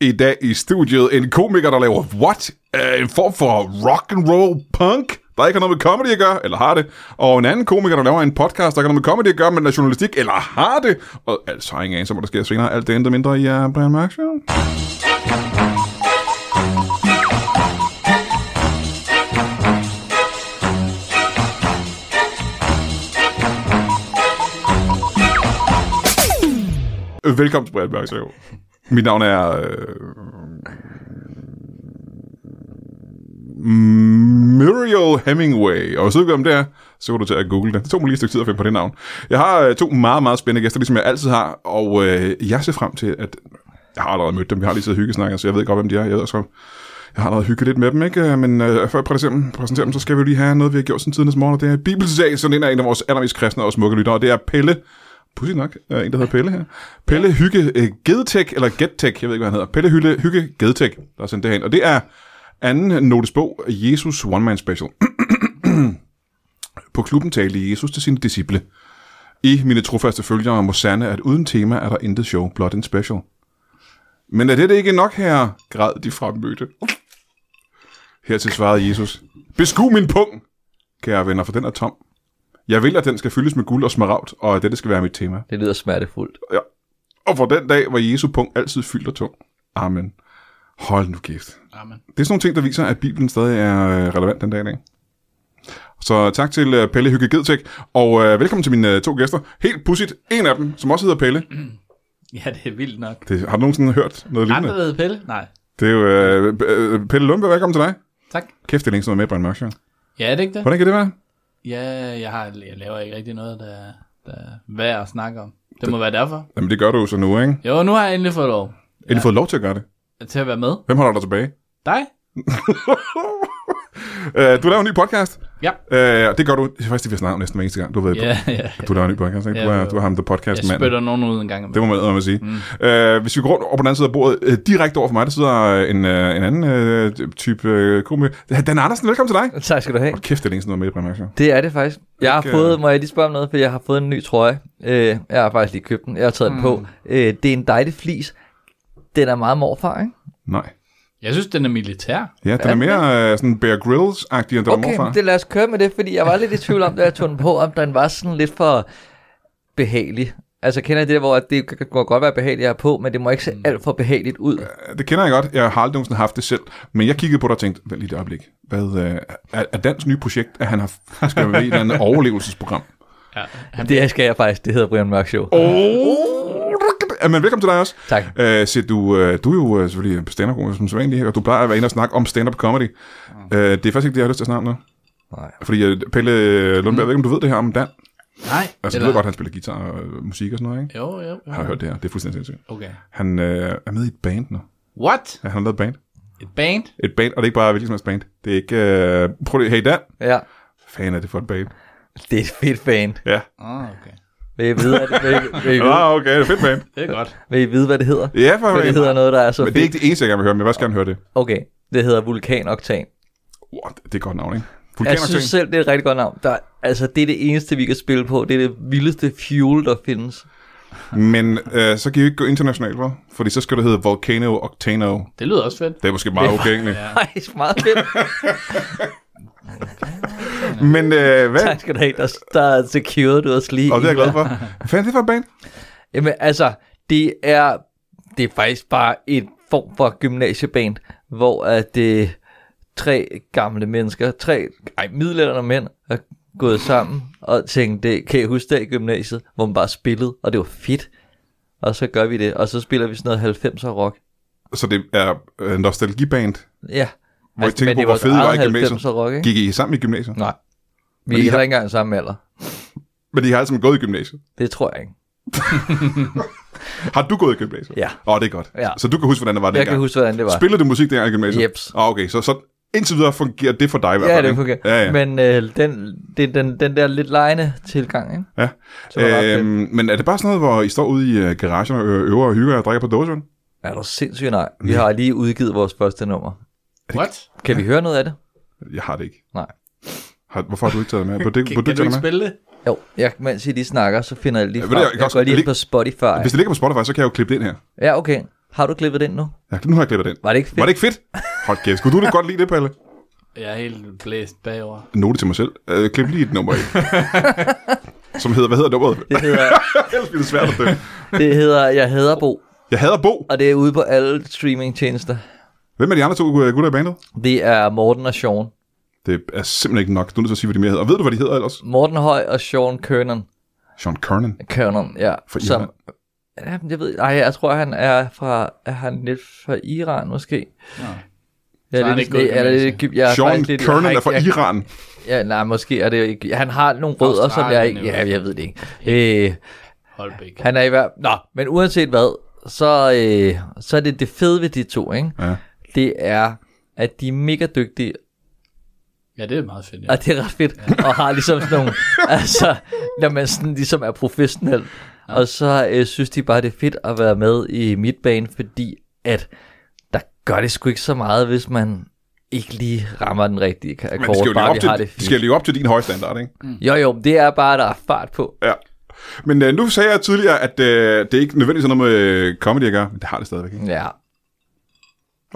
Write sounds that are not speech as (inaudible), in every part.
I dag i studiet en komiker, der laver what? Øh, en form for rock and roll punk, der ikke har noget med comedy at gøre, eller har det. Og en anden komiker, der laver en podcast, der ikke har noget med comedy at gøre, men er journalistik, eller har det. Og altså har ingen anelse om, hvad der sker senere. Alt det endte mindre i uh, Brian Mørk Show. Velkommen til Brian Mørk Show. Mit navn er... Øh, Muriel Hemingway. Og hvis du ikke om det er, så går du til at google det. Det tog mig lige et stykke tid at finde på det navn. Jeg har øh, to meget, meget spændende gæster, ligesom jeg altid har, og øh, jeg ser frem til, at... Jeg har allerede mødt dem, vi har lige siddet hyggesnakket, så jeg ved godt, hvem de er. Jeg, ved, også, jeg har allerede hygget lidt med dem, ikke? Men øh, før jeg præsenterer, præsenterer dem, så skal vi jo lige have noget, vi har gjort siden tidens morgen, og det er Bibelsag, sådan en af en af vores allermest kristne og smukke lyttere, og det er Pelle Pussy nok, uh, en der hedder Pelle her. Pelle Hygge uh, Gedtek, eller Gettek, jeg ved ikke, hvad han hedder. Pelle Hygge, Hygge Gedtek, der har sendt det hen. Og det er anden notesbog, Jesus One Man Special. På klubben talte Jesus til sine disciple. I mine trofaste følgere må sande, at uden tema er der intet show, blot en special. Men er det ikke nok her, græd de fremmødte. Hertil svarede Jesus. Besku min pung, kære venner, for den er tom. Jeg vil, at den skal fyldes med guld og smaragd, og at dette skal være mit tema. Det lyder smertefuldt. Ja. Og for den dag var Jesu punkt altid fyldt og tung. Amen. Hold nu kæft. Amen. Det er sådan nogle ting, der viser, at Bibelen stadig er øh, relevant den dag i dag. Så tak til uh, Pelle Hygge Gedtek, og uh, velkommen til mine uh, to gæster. Helt pudsigt, en af dem, som også hedder Pelle. (clears throat) Ja, det er vildt nok. Det, har du nogensinde hørt noget Andre lignende? ved Pelle? Nej. Det er jo uh, uh, Pelle Lundberg, velkommen til dig. Tak. Kæft, det er længe var med på en mørk show. Ja, er det ikke det? Hvordan kan det være? Ja, jeg, har, jeg laver ikke rigtig noget, der, der er værd at snakke om. Det må være derfor. Jamen, det gør du jo så nu, ikke? Jo, nu har jeg endelig fået lov Ja. Har fået lov til at gøre det? til at være med. Hvem holder dig tilbage? Dig? (laughs) Uh, (laughs) du laver en ny podcast. Ja. Uh, det gør du. Det er faktisk det, vi snakker om næsten hver eneste gang. Du ved, Ja, ja. du laver en ny podcast, ikke? Du Ja, er, du er ham, Jeg podcast mand. spytter nogen ud en gang. Det må man, man sige. Mm. Uh, hvis vi går rundt over på den anden side af bordet, uh, direkte over for mig, der sidder øh, en, uh, en anden uh, type uh, komiker. Dan Andersen, velkommen til dig. Tak skal du have. Hold kæft, det er længe siden, var med i Brian. Det er det faktisk. Jeg har Ikke, fået, må jeg lige spørge om noget, for jeg har fået en ny trøje. Øh, jeg har faktisk lige købt den. Jeg har taget den på. Øh, det er en dejlig flis. Den er meget morfar, ikke? Nej. Jeg synes, den er militær. Ja, den er Er mere uh, sådan Bear Grylls-agtig, end den Okay, morfar. men det lad os køre med det, fordi jeg var lidt i tvivl om, da jeg tog den på, om den var sådan lidt for behagelig. Altså kender jeg det der, hvor det kan godt være behageligt at have på, men det må ikke se alt for behageligt ud. Det kender jeg godt. Jeg har aldrig nogensinde haft det selv. Men jeg kiggede på dig og tænkte, vent lige et øjeblik. Hvad, uh, er, er dans nye projekt, at han har (laughs) skal være med i et eller andet overlevelsesprogram? Ja, han, Det skal jeg faktisk. Det hedder Brian Mørk Show. Oh. Men velkommen til dig også. Tak. Uh, så du, uh, du er jo uh, selvfølgelig stand-up som sædvanlig, og du plejer at være inde og snakke om stand-up comedy. Uh, det er faktisk ikke det, jeg har lyst til at snakke om nu. Nej. Fordi uh, Pelle Lundberg, mm. jeg ved ikke, om du ved det her om Dan. nej. Altså, du ved godt, at han spiller guitar og øh, musik og sådan noget, ikke? Jo, jo, jo. Jeg har hørt det her. Det er fuldstændig sindssygt. Okay. Han øh, er med i et band nu. What? Ja, han har lavet et band. Et band? Et band, og det er ikke bare hvilket som helst band. Det er ikke... Øh, prøv lige, hey Dan, Ja, fan er det for et band? det er et fedt band. Ja. Ah, okay. Vil I vide, hvad det, vil, I- vil, I (laughs) vide, Ah, okay, det er fedt band. Det er godt. vil I vide, hvad det hedder? Ja, for det hedder noget, der er så Men det er fedt. ikke det eneste, jeg gerne vil høre, men jeg vil også gerne høre det. Okay, det hedder Vulkan Oktan. Wow, det er et godt navn, ikke? Jeg Vulkanoktan. synes selv, det er et rigtig godt navn. Der, altså, det er det eneste, vi kan spille på. Det er det vildeste fuel, der findes. Men øh, så kan I jo ikke gå internationalt, hva'? Fordi så skal det hedde Volcano Octano. Det lyder også fedt. Det er måske meget okay, egentlig. (laughs) Ja. Nej, meget fedt. (laughs) Men øh, hvad? tak skal du have. Der, der er secured, du også lige. Og det er jeg glad for. Hvad fanden er det for et band? Jamen, altså, det er, det er faktisk bare en form for gymnasieband, hvor at det tre gamle mennesker, tre ej, middelalderne mænd, er gået sammen og tænkte, kan I huske det i gymnasiet, hvor man bare spillede, og det var fedt. Og så gør vi det, og så spiller vi sådan noget 90'er rock. Så det er øh, nostalgiband. Ja. Hvor I tænker men på, det hvor var fede var i gymnasiet. 90'er rock, ikke? Gik I sammen i gymnasiet? Nej. Vi er I har- ikke engang samme alder. Men I har alle sammen gået i gymnasiet. Det tror jeg ikke. (laughs) Har du gået i gymnasiet? Ja. Åh, oh, det er godt. Ja. Så du kan huske, hvordan det var Jeg dengang. kan huske, hvordan det var. Spillede du musik dengang i gymnasiet? Jeps. Ah, okay, så, så indtil videre fungerer det for dig i hvert Ja, fald. det ikke? fungerer. Ja, ja. Men øh, den, det, den, den der lidt lejende tilgang, ikke? ja. Det. Øhm, men er det bare sådan noget, hvor I står ude i uh, garagen og øver og hygger og drikker på dåsevand? Er du sindssygt nej? Vi har lige udgivet vores første nummer. What? Kan vi høre noget af det? Jeg har det ikke. Nej. Har, hvorfor har du ikke taget det med? På det, Kan, på kan det du ikke med? spille det? Jo, jeg, mens I lige snakker, så finder jeg lige Ja, frem. du, jeg Jeg, jeg også- går lige ind på Spotify. Hvis det ligger på Spotify, så kan jeg jo klippe det ind her. Ja, okay. Har du klippet den nu? Ja, nu har jeg klippet den. Var det ikke fedt? Var det ikke fedt? Hold kæft, skulle du det godt lide det, Palle? Jeg er helt blæst bagover. Note til mig selv. Uh, klip lige et nummer ind. (laughs) Som hedder, hvad hedder nummeret? Det hedder, (laughs) Ellers bliver det svært at dø. det hedder Jeg hader Bo, Jeg hader Bo. og det er ude på alle streamingtjenester. Hvem er de andre to gutter i bandet? Det er Morten og Sean. Det er simpelthen ikke nok. Du er nødt til at sige, hvad de mere hedder. Og ved du, hvad de hedder ellers? Morten Høj og Sean Kernan. Sean Kernan. Kernan, ja. Som, Iran. ja, jeg ved, ej, jeg tror, han er fra, er han lidt fra Iran, måske? Ja, Så er han lidt, det er jeg er Sean lidt, jeg Kernan har er fra jeg- Iran. Ja, nej, måske er det ikke. Han har nogle rødder, som jeg ikke... Ja, jeg ved det ikke. Øh, Holbæk. han er i hvert... Nå, men uanset hvad, så, øh, så er det det fede ved de to, ikke? Ja. Det er, at de er mega dygtige, Ja, det er meget fedt. Ja. og det er ret fedt, og har ligesom sådan nogle... (laughs) altså, når man sådan ligesom er professionel, og så øh, synes de bare, det er fedt at være med i midtbanen, fordi at der gør det sgu ikke så meget, hvis man ikke lige rammer den rigtige Men de akkord, skal jo bare op har til, det de skal leve op til din høje standard, ikke? Jo, jo, det er bare, der er fart på. Ja. Men øh, nu sagde jeg tidligere, at øh, det er ikke nødvendigvis noget med øh, comedy at gøre, men det har det stadigvæk, ikke? Ja,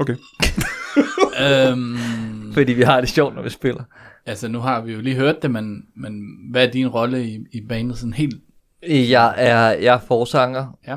Okay. (laughs) øhm, fordi vi har det sjovt, når vi spiller. altså, nu har vi jo lige hørt det, men, men hvad er din rolle i, i banen sådan helt? Jeg er, jeg er forsanger. Ja,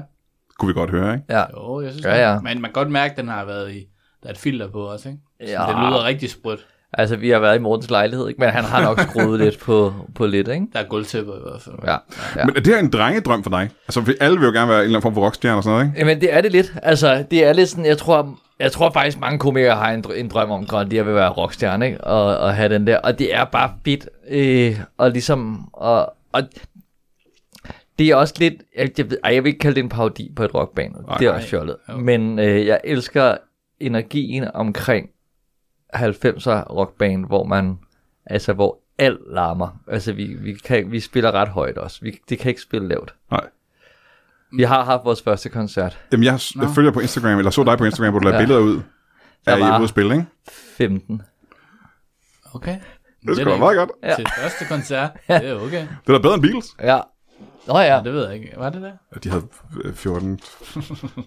Kunne vi godt høre, ikke? Ja. jo, jeg synes Ja, det. ja. Men man kan godt mærke, at den har været i... Der er et filter på også, ikke? Så Ja. det lyder rigtig sprødt. Altså, vi har været i Mortens lejlighed, ikke? men han har nok skruet lidt på, på lidt, ikke? Der er gulvtæpper i hvert fald. Ja. ja. Men er det her en drengedrøm for dig? Altså, vi alle vil jo gerne være en eller anden form for rockstjerne og sådan noget, ikke? Jamen, det er det lidt. Altså, det er lidt sådan, jeg tror, jeg tror faktisk, mange komikere har en, en drøm om, at de vil være rockstjerne, ikke? Og, og have den der. Og det er bare fedt. Øh, og ligesom, og, og det er også lidt, jeg, jeg, ved, ej, jeg vil ikke kalde det en parodi på et rockband. Det er også fjollet. Jo. Men øh, jeg elsker energien omkring 90'er rockband, hvor man, altså hvor alt larmer. Altså vi, vi, kan, vi spiller ret højt også. Vi, det kan ikke spille lavt. Nej. Vi har haft vores første koncert. Jamen, jeg, jeg følger på Instagram, eller så dig på Instagram, hvor du lavede Ja. billeder ud af I var- ude at spille, ikke? 15. Okay. Det er sgu da meget godt. Ja. Til første koncert, (laughs) det er okay. Det er da bedre end Beatles. Ja. Nå ja. Ja, det ved jeg ikke. Var det det? Ja, De havde øh, 14...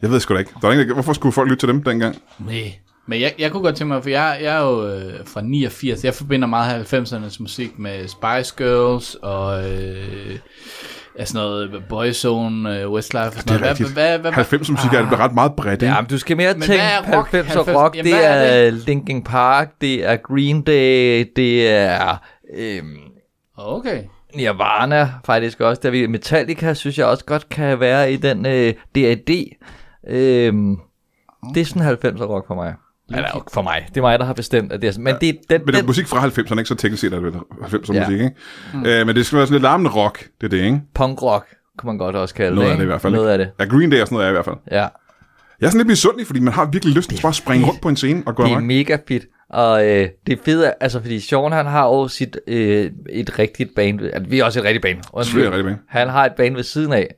Jeg ved sgu da ikke. Der er ingen, hvorfor skulle folk lytte til dem dengang? Nej. Men jeg, jeg kunne godt tænke mig, for jeg, jeg er jo øh, fra 89, jeg forbinder meget 90'ernes musik med Spice Girls og øh, ja, sådan noget Boyzone, øh, Westlife og sådan Det er noget. rigtigt. Hvad, hvad, hvad, 90 musik er ret meget bredt, ikke? Ja, men du skal mere Men tænke rock? 90 og 90? rock. Jamen, det er er Linkin Park, det er Green Day, det er øhm, Okay. Nirvana faktisk også. Der vi Metallica synes jeg også godt kan være i den øh, DAD. Øhm, det er sådan 90 rock for mig. Eller for mig. Det er mig, der har bestemt, at det er. Men det er den, Men det er den musik fra 90'erne, ikke? Så teknisk set er det vel 90'er Ja. musik, ikke? Øh, men det skal være sådan lidt larmende rock, det er det, ikke? punk rock, kunne man godt også kalde Noget det. af det i hvert fald, Noget ikke? af det, Ja, Green Day og sådan noget er i hvert fald. ja. Jeg er sådan lidt misundelig, fordi man har virkelig lyst til bare at springe rundt på en scene og gå Det er mega fedt. Og øh, det er fedt, altså fordi Sean han har jo sit, øh, et rigtigt band, altså, vi er også et rigtigt band. Undskyld. Er det rigtigt Han har et band ved siden af,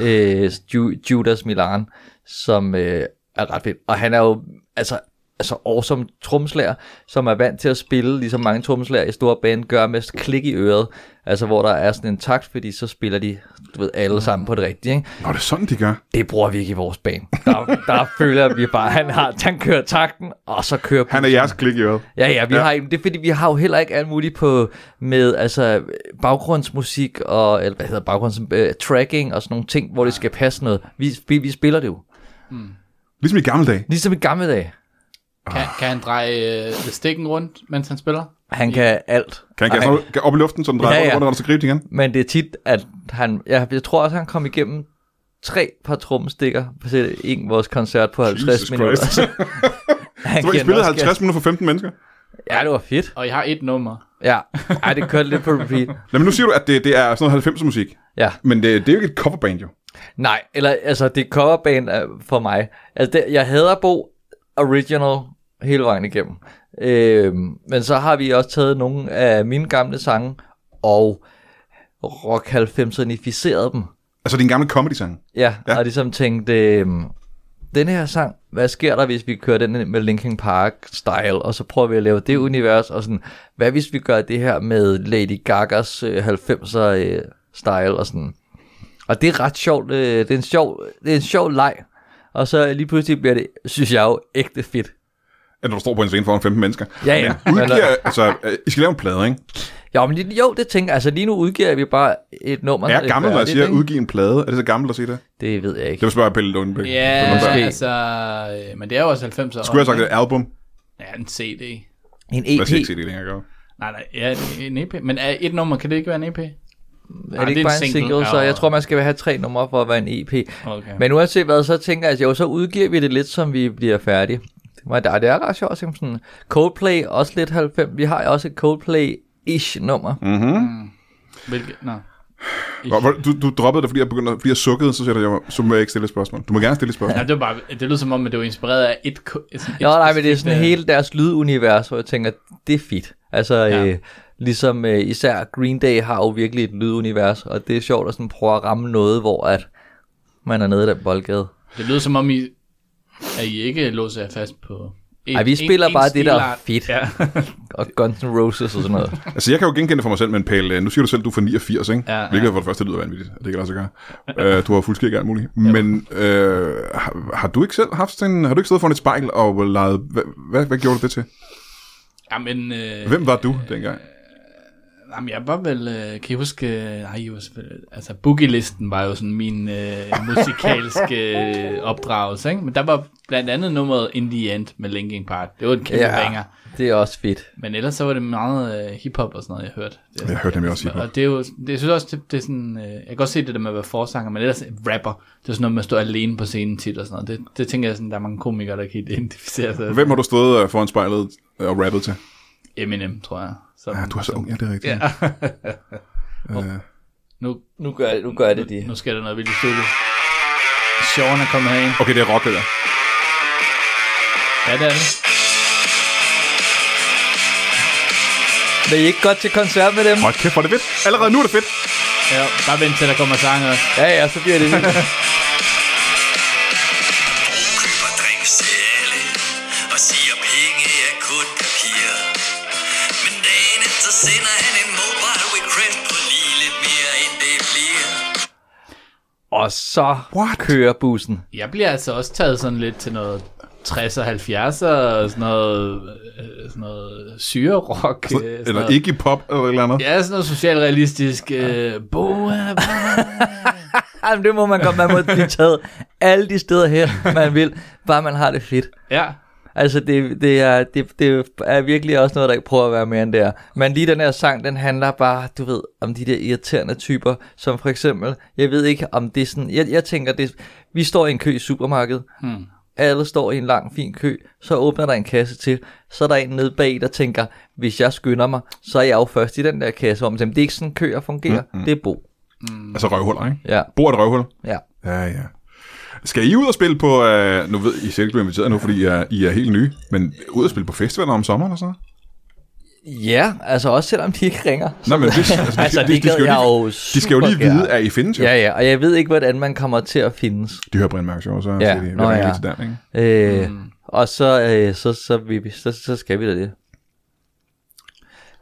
øh, Ju- Judas Milan, som øh, er ret fedt. Og han er jo altså, altså awesome trommeslager, som er vant til at spille, ligesom mange trommeslager i store band gør med klik i øret. Altså hvor der er sådan en takt, fordi så spiller de, du ved, alle sammen på det rigtige. Ikke? Nå, det er sådan, de gør. Det bruger vi ikke i vores band. Der, der føler vi bare, han, har, han kører takten, og så kører Han er jeres klik i øret. Ja, ja, vi Ja. har det er fordi, vi har jo heller ikke alt muligt på, med altså, baggrundsmusik og, eller hvad hedder baggrunds, uh, tracking og sådan nogle ting, hvor det skal passe noget. Vi, vi, vi spiller det jo. Ligesom i gamle dage. Ligesom i gamle dage. Kan, kan han dreje øh, stikken rundt, mens han spiller? Han kan alt. Kan han kaste noget op i luften, så den drejer Ja, ja, rundt, og så gribe igen? Men det er tit, at han, jeg, jeg tror også, han kom igennem tre par trommestikker på sæt- en vores koncert på 50 Jesus minutter. Christ. (laughs) han Så I også 50 minutter for 15 mennesker? Ja, det var fedt. Og jeg har et nummer. Ja, Ej, det kørte lidt på repeat. (laughs) Nej, men nu siger du, at det, det er sådan noget 90'er musik. Ja. Men det, det er jo ikke et coverband, jo. Nej, eller altså det er coverband øh, for mig. Altså det, jeg hader Bo original hele vejen igennem. Øhm, men så har vi også taget nogle af mine gamle sange og rock 90'ernificeret dem. Altså din gamle comedy-sang. Ja, Ja. og ligesom tænkt, øhm, den her sang, hvad sker der, hvis vi kører den med Linkin Park style, og så prøver vi at lave det univers, og sådan, hvad hvis vi gør det her med Lady Gagas øh, 90'er øh, style, og sådan. Og det er ret sjovt, øh, det er en sjov, det er en sjov leg, Og så lige pludselig bliver det, synes jeg jo, ægte fedt. At når du står på en scene foran 15 mennesker. Ja, ja. Men udgiver, altså, øh, I skal lave en plade, ikke? Jo, men lige, jo, det tænker jeg. Altså lige nu udgiver vi bare et nummer. Er gammel, når jeg siger udgive en plade? Er det så gammelt at sige det? Det ved jeg Det ikke. vil spørge Pelle Lundbæk. Ja, Lundberg. altså, øh, men det er jo også 90'er. Skulle jeg have sagt et album? Ja, en CD. En EP. skal ikke se det længere gøre. Nej, nej, ja, det er en EP. Men er et nummer, kan det ikke være en EP? Er det det ikke er bare en single. single? Så Ja, jeg tror, man skal have tre numre for at være en EP. Okay. Men uanset hvad, så tænker jeg, at jo, så udgiver vi det lidt, som vi bliver færdige. Men det, det er ret sjovt, som sådan Coldplay, også lidt 90. Vi har jo også et Coldplay-ish nummer. Mhm. Hvilket, nå. Du, du droppede det, fordi jeg begyndte, fordi jeg sukkede, så siger jeg, så må jeg ikke stille et spørgsmål. Du må gerne stille et spørgsmål. Ja, det, var bare, det lyder som om, at det var inspireret af et... sådan et Nå, nej, men det er sådan øh, hele deres lydunivers, hvor jeg tænker, det er fedt. Altså, ja. øh, ligesom øh, især Green Day har jo virkelig et lydunivers, og det er sjovt at sådan prøve at ramme noget, hvor at man er nede i den boldgade. Det lyder som om, I, at I ikke låser jer fast på... En, Ej, vi spiller bare det, der er fedt. Ja. (laughs) Og Guns N' Roses og sådan noget. Altså, jeg kan jo genkende det for mig selv, men Pelle, nu siger du selv, at du er fra 89, ikke? Ja, ja. Hvilket for det første lyder vanvittigt, det kan lade sig gøre. uh, du har fuldskæg og alt muligt. Men øh, har, har, du ikke selv haft sådan en, har du ikke stået foran et spejl og leget, hvad, hvad, hvad gjorde du det til? Jamen, øh, Hvem var du dengang? Jamen, jeg var vel, øh, kan I huske, øh, I var selvfølgelig- altså Boogie-listen var jo sådan min øh, (laughs) musikalske øh, opdragelse, ikke? Men der var blandt andet nummeret In The End med Linkin Park. Det var en kæmpe ja. banger. det er også fedt. Men ellers så var det meget øh, hiphop og sådan noget, jeg hørte. Det, Jeg hørte nemlig også hiphop. Og det er jo, det, jeg synes også, det, det er sådan, øh, jeg kan godt se det der med at være forsanger, men ellers rapper, det er sådan noget med at stå alene på scenen tit og sådan noget. Det, det tænker jeg sådan, der er mange komikere, der kan identificere sig. Hvem har du stået øh, foran spejlet øh, og rappet til? Eminem, tror jeg. Som, Ja, du er så ung, ja, det er rigtigt. Ja. (laughs) Øh, nu, Nu gør, nu gør det de. nu sker der noget vildt stille. Sean er kommet herind. okay, det er rock, det der. Ja, det er det. Vil I ikke godt til koncert med dem? Hold kæft, hvor er det fedt. Allerede nu er det fedt. Ja, bare vent til, der kommer sang også. Ja, ja, så bliver det vildt. (laughs) Og så What? kører bussen. Jeg bliver altså også taget sådan lidt til noget 60'er, 70'er og sådan noget, øh, sådan noget syrerock. øh, sådan Eller noget. ikke pop eller et eller andet. Ja, sådan noget socialrealistisk. Øh, bo, er- (laughs) Jamen, det må man godt, man må blive taget alle de steder her, man vil, bare man har det fedt. ja, Altså, det, det, er, det, det er virkelig også noget, der ikke prøver at være mere end det er. Men lige den her sang, den handler bare, du ved, om de der irriterende typer, som for eksempel, jeg ved ikke, om det er sådan, jeg, jeg tænker, det, vi står i en kø i supermarkedet, Hmm. alle står i en lang, fin kø, så åbner der en kasse til, så er der en nede bag, der tænker, hvis jeg skynder mig, så er jeg jo først i den der kasse, hvor man tænker, det er ikke sådan køer fungerer, mm-hmm. det er bo. Altså røvhuller, ikke? Ja, Bor et røvhul. ja. Ja, ja. Skal I ud og spille på, uh, nu ved I selv, du er inviteret nu, fordi I er, I er helt nye, men ud og spille på festivaler om sommeren og sådan noget? Ja, altså også selvom de ikke ringer. Nå, men hvis, (laughs) altså, Altså, de, det de, de, gad skal jo lige, jo de skal jo lige vide, gerne. at I findes jo. Ja, ja, og jeg ved ikke, hvordan man kommer til at findes. De hører Brian Mørk Show, så Ja, siger de, nå ja. til Dan, ikke? Øh, mm. Og så, øh, så, så, vi, så, så skal vi da det.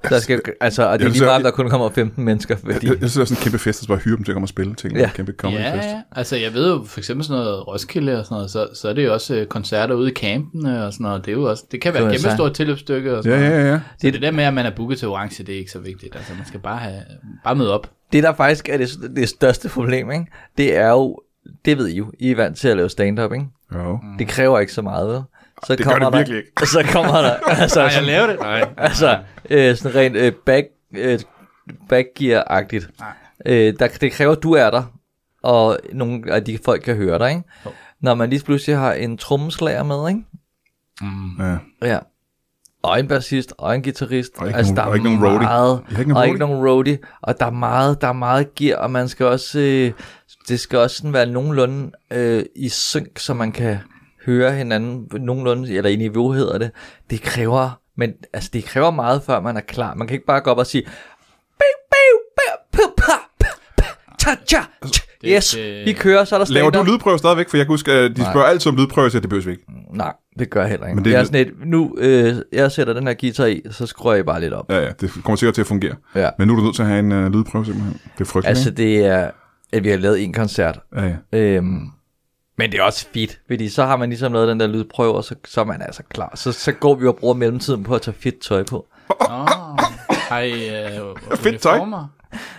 Der skal, altså, og det er Jeg lige meget, jeg- der kun kommer 15 mennesker, fordi... Jeg, jeg synes, det er sådan en kæmpe fest, at bare hyre dem til at komme og spille en Ja. kæmpe comedy ja, fest. ja, altså jeg ved jo for eksempel sådan noget Roskilde og sådan noget, så, så er det jo også øh, koncerter ude i campene og sådan noget. Det, er jo også, det kan være et kæmpe stort tilløbsstykke og Ja, sådan noget. ja, ja. Så det der med, at man er booket til orange, det er ikke så vigtigt. Altså man skal bare, have, bare møde op. Det, der faktisk er det, det største problem, ikke? det er jo... Det ved I jo, I er vant til at lave stand-up, ikke? Jo. Det kræver ikke så meget? Så det gør det der, virkelig ikke. Så kommer der... (laughs) Altså, Nej, jeg laver det. Nej. (laughs) altså øh, sådan rent øh, back, øh, backgear-agtigt. Øh, der, det kræver, at du er der, og nogle af de folk kan høre dig, ikke? Jo. Når man lige pludselig har en trommeslager med, ikke? Ja. Ja. Og en bassist, og en guitarist. Og ikke nogen- og ikke nogen roadie. meget, ikke nogen og roadie? ikke nogen roadie. Og der er meget, der er meget gear, og man skal også, øh, det skal også sådan være nogenlunde øh, i synk, så man kan høre hinanden nogenlunde, eller i niveau hedder det. Det kræver, men altså det kræver meget, før man er klar. Man kan ikke bare gå op og sige, "Biu, biu, biu, pu, pa, pa, pa, ta, cha, cha." det- yes, vi kører, så er der Laver du lydprøve stadigvæk? For jeg kan huske, at de spørger altid om lydprøve, så det behøver vi ikke. Nej, det gør jeg heller ikke. Men det det, er er sådan et, nu, øh, jeg sætter den her guitar i, så skruer jeg bare lidt op. Ja, ja, det kommer sikkert til at fungere. Ja. Men nu er du nødt til at have en uh, lydprøve simpelthen. Det er frygteligt, Altså altså, det er, at vi har lavet en koncert, Ja, ja. øhm, Men det er også fedt, fordi så har man ligesom lavet den der lydprøve, og så, så er man altså klar. Så, så går vi og bruger mellemtiden på at tage fedt tøj på. Nå, har I øh, (laughs) Fedt tøj.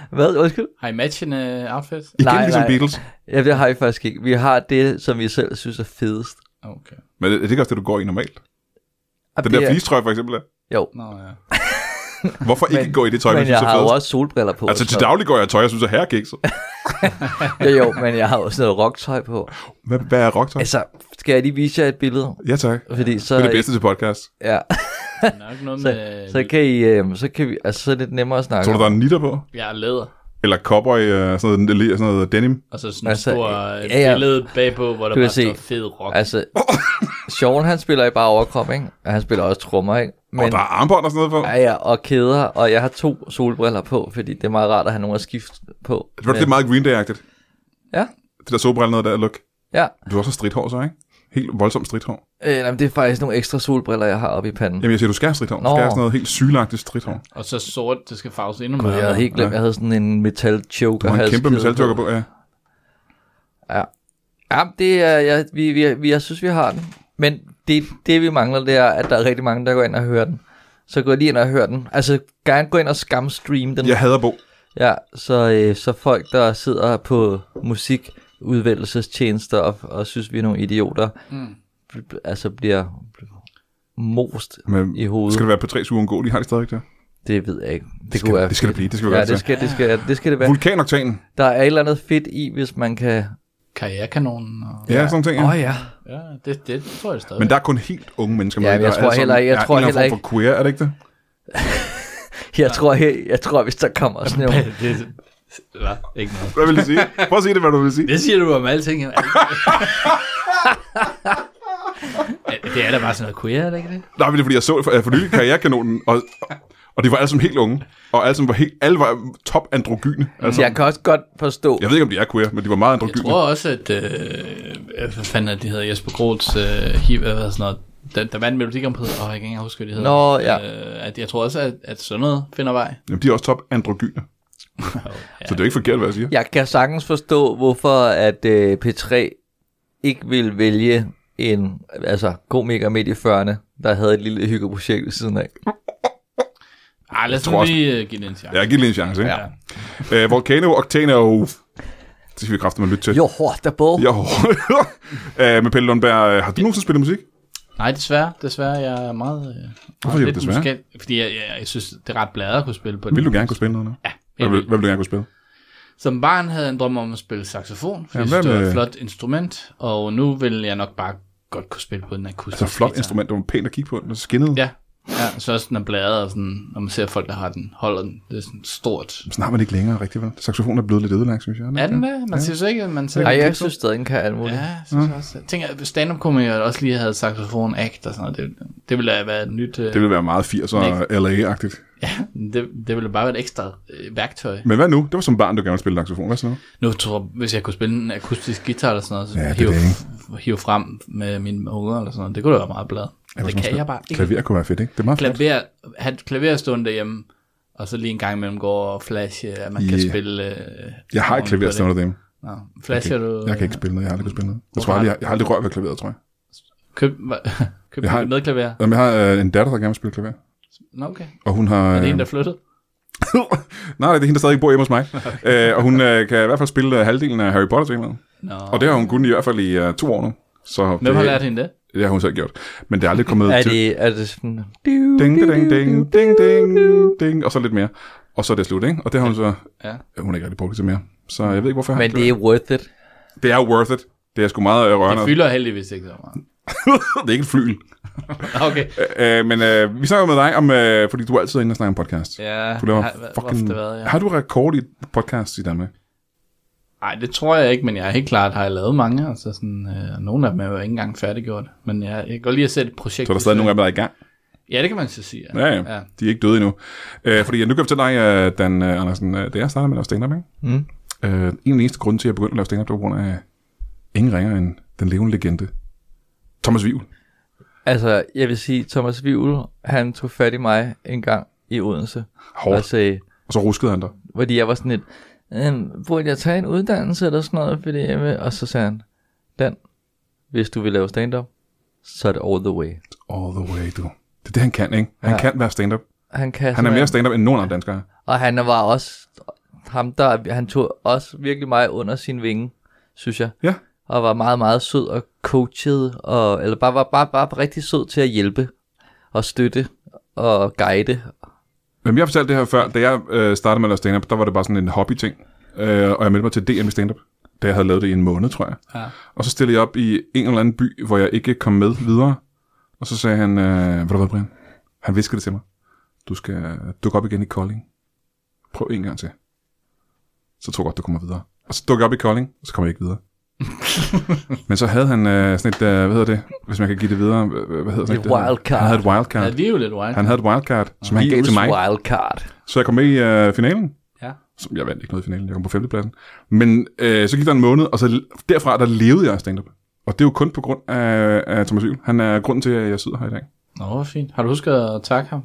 Hvad? Undskyld? Har I matchende outfits? Igen Nej, ligesom nej. Beatles. Ja, det har vi faktisk ikke. Vi har det, som vi selv synes er fedest. Okay. Men det, det er ikke også det, du går i normalt. Og Den det der er- fleecetrøje for eksempel. er. Jo, Nå, ja. Hvorfor ikke gå i det tøj, man men synes jeg har jo også solbriller på. Altså til daglig går jeg i tøj, jeg synes er herrekikset. noget. (laughs) Jo, jo, men jeg har også noget rocktøj på. Hvad, hvad er rocktøj? Altså, skal jeg lige vise jer et billede? Ja tak. Fordi så, Det er det bedste til podcast. Ja, (laughs) nok noget så, med... så kan I, øh, så kan vi, altså så er det lidt nemmere at snakke Tror du, der er en nitter på? Jeg er læder. Eller cowboy, øh, sådan noget, sådan noget denim? Og så sådan en Altså, stor ja, øh, ja. billede bagpå, hvor der bare se. står fed rock. Altså, Sean han spiller i bare overkrop, ikke? Og han spiller også trommer, ikke? Men... Og der er armbånd og sådan noget på? Ja, ja, og kæder, og jeg har to solbriller på, fordi det er meget rart at have nogen at skifte på. Det var lidt meget Green Day-agtigt. Ja, Det der solbrille noget der look. ja. Du har også stridthår så, ikke? Helt voldsomt stridthår. Øh, nej, men det er faktisk nogle ekstra solbriller, jeg har oppe i panden. Jamen jeg siger, du skal have stridthår. Du skal have sådan noget helt sylagtigt stridthår. Og så sort, det skal farves endnu mere. jeg havde helt glemt, jeg havde sådan en metal choker. Du har en kæmpe metaljokker på, ja. Ja. Ja, det er, ja, vi, vi, vi, jeg synes, vi har den. Men det, det, vi mangler, det er, at der er rigtig mange, der går ind og hører den. Så gå lige ind og hør den. Altså, gerne gå ind og skamstream den. Jeg hader Bo. Ja, så, øh, så folk, der sidder på musikudvælgelsestjenester og, og synes, vi er nogle idioter, Mm. altså bliver most Men i hovedet. skal det være på tre uundgåelige? Har de stadig det? Det ved jeg ikke. Det, Det skal, kunne være det skal det fedt. blive. Det skal Ja, det skal, det, skal, det skal det være. Vulkanoktan. Der er et eller andet fedt i, hvis man kan... Karrierekanonen. Og... Ja, sådan ting. Åh Ja. oh, ja. Ja, det, det tror jeg stadig. Men der er kun helt unge mennesker med. Ja, jeg Der er tror heller ikke- jeg tror er heller form for queer, er det ikke det? (laughs) Jeg tror, jeg, jeg tror, hvis der kommer sådan nogle... det, Hvad? Ikke noget. Hvad vil du sige? Prøv at sige det, hvad du vil sige. Det siger du om alting. (laughs) det er da bare sådan noget queer, er det ikke det? Nej, men det er fordi, jeg så for, for nylig karrierekanonen, og, og de var alle sammen helt unge. Og alle sammen var, helt, alle var top androgyne. Altså, Jeg kan også godt forstå... jeg ved ikke, om de er queer, men de var meget Jeg androgyne. tror også, at... Øh, hvad fanden er det, de hedder? Jesper Groths øh, hiv, hvad sådan noget. Der, der vandt Melodi Grand Prix. Åh, jeg kan ikke engang huske, hvad de hedder. Nå, ja. Øh, at jeg tror også, at, at sådan noget finder vej. Jamen, de er også top androgyne. Ja. (laughs) Så det er ikke forkert, hvad jeg siger. Jeg kan sagtens forstå, hvorfor at øh, P3 ikke vil vælge en altså, komiker midt i 40'erne, der havde et lille hyggeprojekt ved siden af. Ej, lad os nu lige uh, give det en chance. Ja, giv det en chance, ikke? Ja. Uh, Volcano Octano. Det skal vi kraftigt med lytte til. Jo, hårdt der på. Jo. uh, med Pelle Lundberg. Uh, har du nogensinde spillet musik? Nej, desværre. Desværre, jeg er meget... Øh, Hvorfor siger du desværre? musikal, fordi jeg, jeg, jeg, synes, det er ret bladet at kunne spille på den. Vil du gerne kunne spille noget nu? Ja, Hvad vil, hvad vil du gerne kunne spille? Som barn havde jeg en drøm om at spille saxofon, fordi Ja, det var et flot instrument, og nu vil jeg nok bare godt kunne spille på den akustiske Altså flot guitar. instrument, det var pænt at kigge på. Den er skinnet. Ja, ja, så også den er bladet, og sådan, når man ser folk, der har den, holder den, det er sådan stort. Sådan har man det ikke længere rigtigt, vel? Saxofonen er blevet lidt ødelagt, synes jeg. Er den det? Man synes ikke, at man ser Nej, jeg synes stadig, den kan alt muligt. Ja, jeg synes også. Jeg tænker, at stand-up-komikere også lige havde saxofon act og sådan noget, det, det ville være et nyt... øh, Det vil være meget 80'er LA-agtigt. Ja, det, det ville bare være et ekstra øh, værktøj. Men hvad nu? Det var som barn, du gerne ville spille saxofon. Hvad så nu? Nu tror jeg, hvis jeg kunne spille en akustisk guitar eller sådan noget, så Ja, ja, det hive, det, hive frem med mine unger eller sådan noget. Det kunne da være meget blad. Det kan skal- jeg bare ikke. Klaver kunne være fedt, ikke? Det er meget. Klaver, have et klaver stående derhjemme, og så lige en gang imellem gå og flashe, at man kan Ja. spille... Øh, Jeg har ikke klaver på det. stående derhjemme. Nå, flasher du... Jeg kan ikke spille noget. Jeg har aldrig kunnet spille noget. Jeg tror aldrig, jeg, jeg har aldrig rørt ved klaveret, tror jeg. Køb, (laughs) køb Jeg har- med klaver. Jamen, jeg har øh, en datter, der gerne vil spille klaver. Nå, okay. Og hun har... Er det øh, en, der flyttede? (laughs) Nej, det er hende, der stadig bor hjemme hos mig. (laughs) øh, og hun øh, kan i hvert fald spille øh, halvdelen af Harry Potter til Nå. Og det har hun kun i hvert fald i øh, to år nu. Så Hvem har lært hende det? Det har hun selv gjort. Men det er aldrig kommet Er til... det, er det sådan... Ding, ding, ding, ding, ding, ding, ding, og så lidt mere. Og så er det slut, ikke? Og det har hun så... Ja. Hun har ikke rigtig brugt det til mere. Så jeg ved ikke, hvorfor jeg Men det er worth it. det er worth it. Det er sgu meget øh, rørende. Det fylder heldigvis ikke så meget. (laughs) det er ikke et flyl. Okay. (laughs) Øh, men øh, vi snakker med dig om, øh, fordi du er altid inde og snakker om podcast. Ja, Du laver har, fucking... været, ja. Har du rekord i podcast i Danmark? Nej, det tror jeg ikke, men jeg er helt klart, har jeg lavet mange. Altså sådan, øh, nogle af dem er jo ikke engang færdiggjort. Men jeg, jeg kan godt lide at sætte et projekt. Så er der i stadig nogle af dem, der er i gang. Ja, det kan man så sige. Ja, ja. De er ikke døde endnu. Øh, fordi nu kan jeg fortælle dig, øh, Dan øh, Andersen, øh, da jeg startede med at lave stand-up, ikke? Mm. Øh, en af de eneste grunde til, at jeg begyndte at lave stand-up, det var på grund af ingen ringer end den levende legende. Thomas Vivl. Altså, jeg vil sige, Thomas Vivl, han tog fat i mig en gang i Odense. Hårdt. Og sagde, Og så ruskede han der. fordi jeg var sådan lidt, øhm, burde jeg tage en uddannelse eller sådan noget, fordi jeg vil, og så sagde han, Dan, hvis du vil lave stand-up, så er det all the way. All the way, du. Det er det, han kan, ikke? Han Ja. kan være stand-up. Han, kan Han er mere stand-up end nogen andre danskere. Og han var også ham, der han tog også virkelig meget under sin vinge, synes jeg. Ja. Og var meget, meget sød og coachet, og, eller bare var bare, bare rigtig sød til at hjælpe og støtte og guide. Men jeg har fortalt det her før. Da jeg øh, startede med at lave stand-up, der var det bare sådan en hobby-ting. Øh, og jeg meldte mig til DM i stand-up, da jeg havde lavet det i en måned, tror jeg. Ja. Og så stillede jeg op i en eller anden by, hvor jeg ikke kom med videre. Og så sagde han, øh, hvad du hvad, Brian? Han viskede det til mig. Du skal dukke op igen i Kolding. Prøv en gang til. Så tror jeg godt, du kommer videre. Og så dukkede jeg op i Kolding, og så kom jeg ikke videre. Men så havde han øh, sådan et, øh, hvad hedder det, hvis man kan give det videre, hvad, hedder sådan Et det? wildcard. Han havde et wildcard. Ja, det er jo lidt wild. Han havde et wildcard, som han gav til mig. wildcard. Så jeg kom med i øh, finalen. Ja. Som jeg vandt ikke noget i finalen, jeg kom på femtepladsen. Men øh, så gik der en måned, og så derfra, der levede jeg stand-up. Og det er jo kun på grund af, af Thomas Yl. Han er grunden til, at jeg sidder her i dag. Nå, hvor fint. Har du husket at takke ham?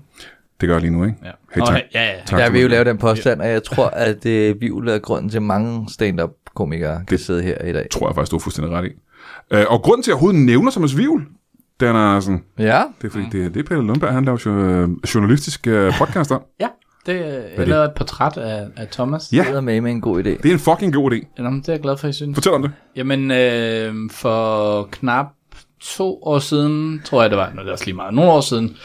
Det gør jeg lige nu, ikke? Ja. Hey, tak. Okay, ja, ja. Tak, Jeg vil jo lave den påstand, at jeg tror, at øh, Vivl er grunden til, mange stand-up-komikere kan sidde her i dag. tror jeg faktisk, du er fuldstændig ret i. Øh, og grunden til, at jeg overhovedet nævner Thomas Vivl, den er sådan, Ja, det er fordi, det, det er Peter Lundberg, han laver jo øh, journalistisk øh, podcast om. Ja, det, jeg det? lavede et portræt af, af Thomas. Ja. det er med med en god idé. Det er en fucking god idé. Nå, det er jeg glad for, I synes. Fortæl om det. Jamen, øh, for knap to år siden, tror jeg det var, når det er også lige meget, nogle år siden,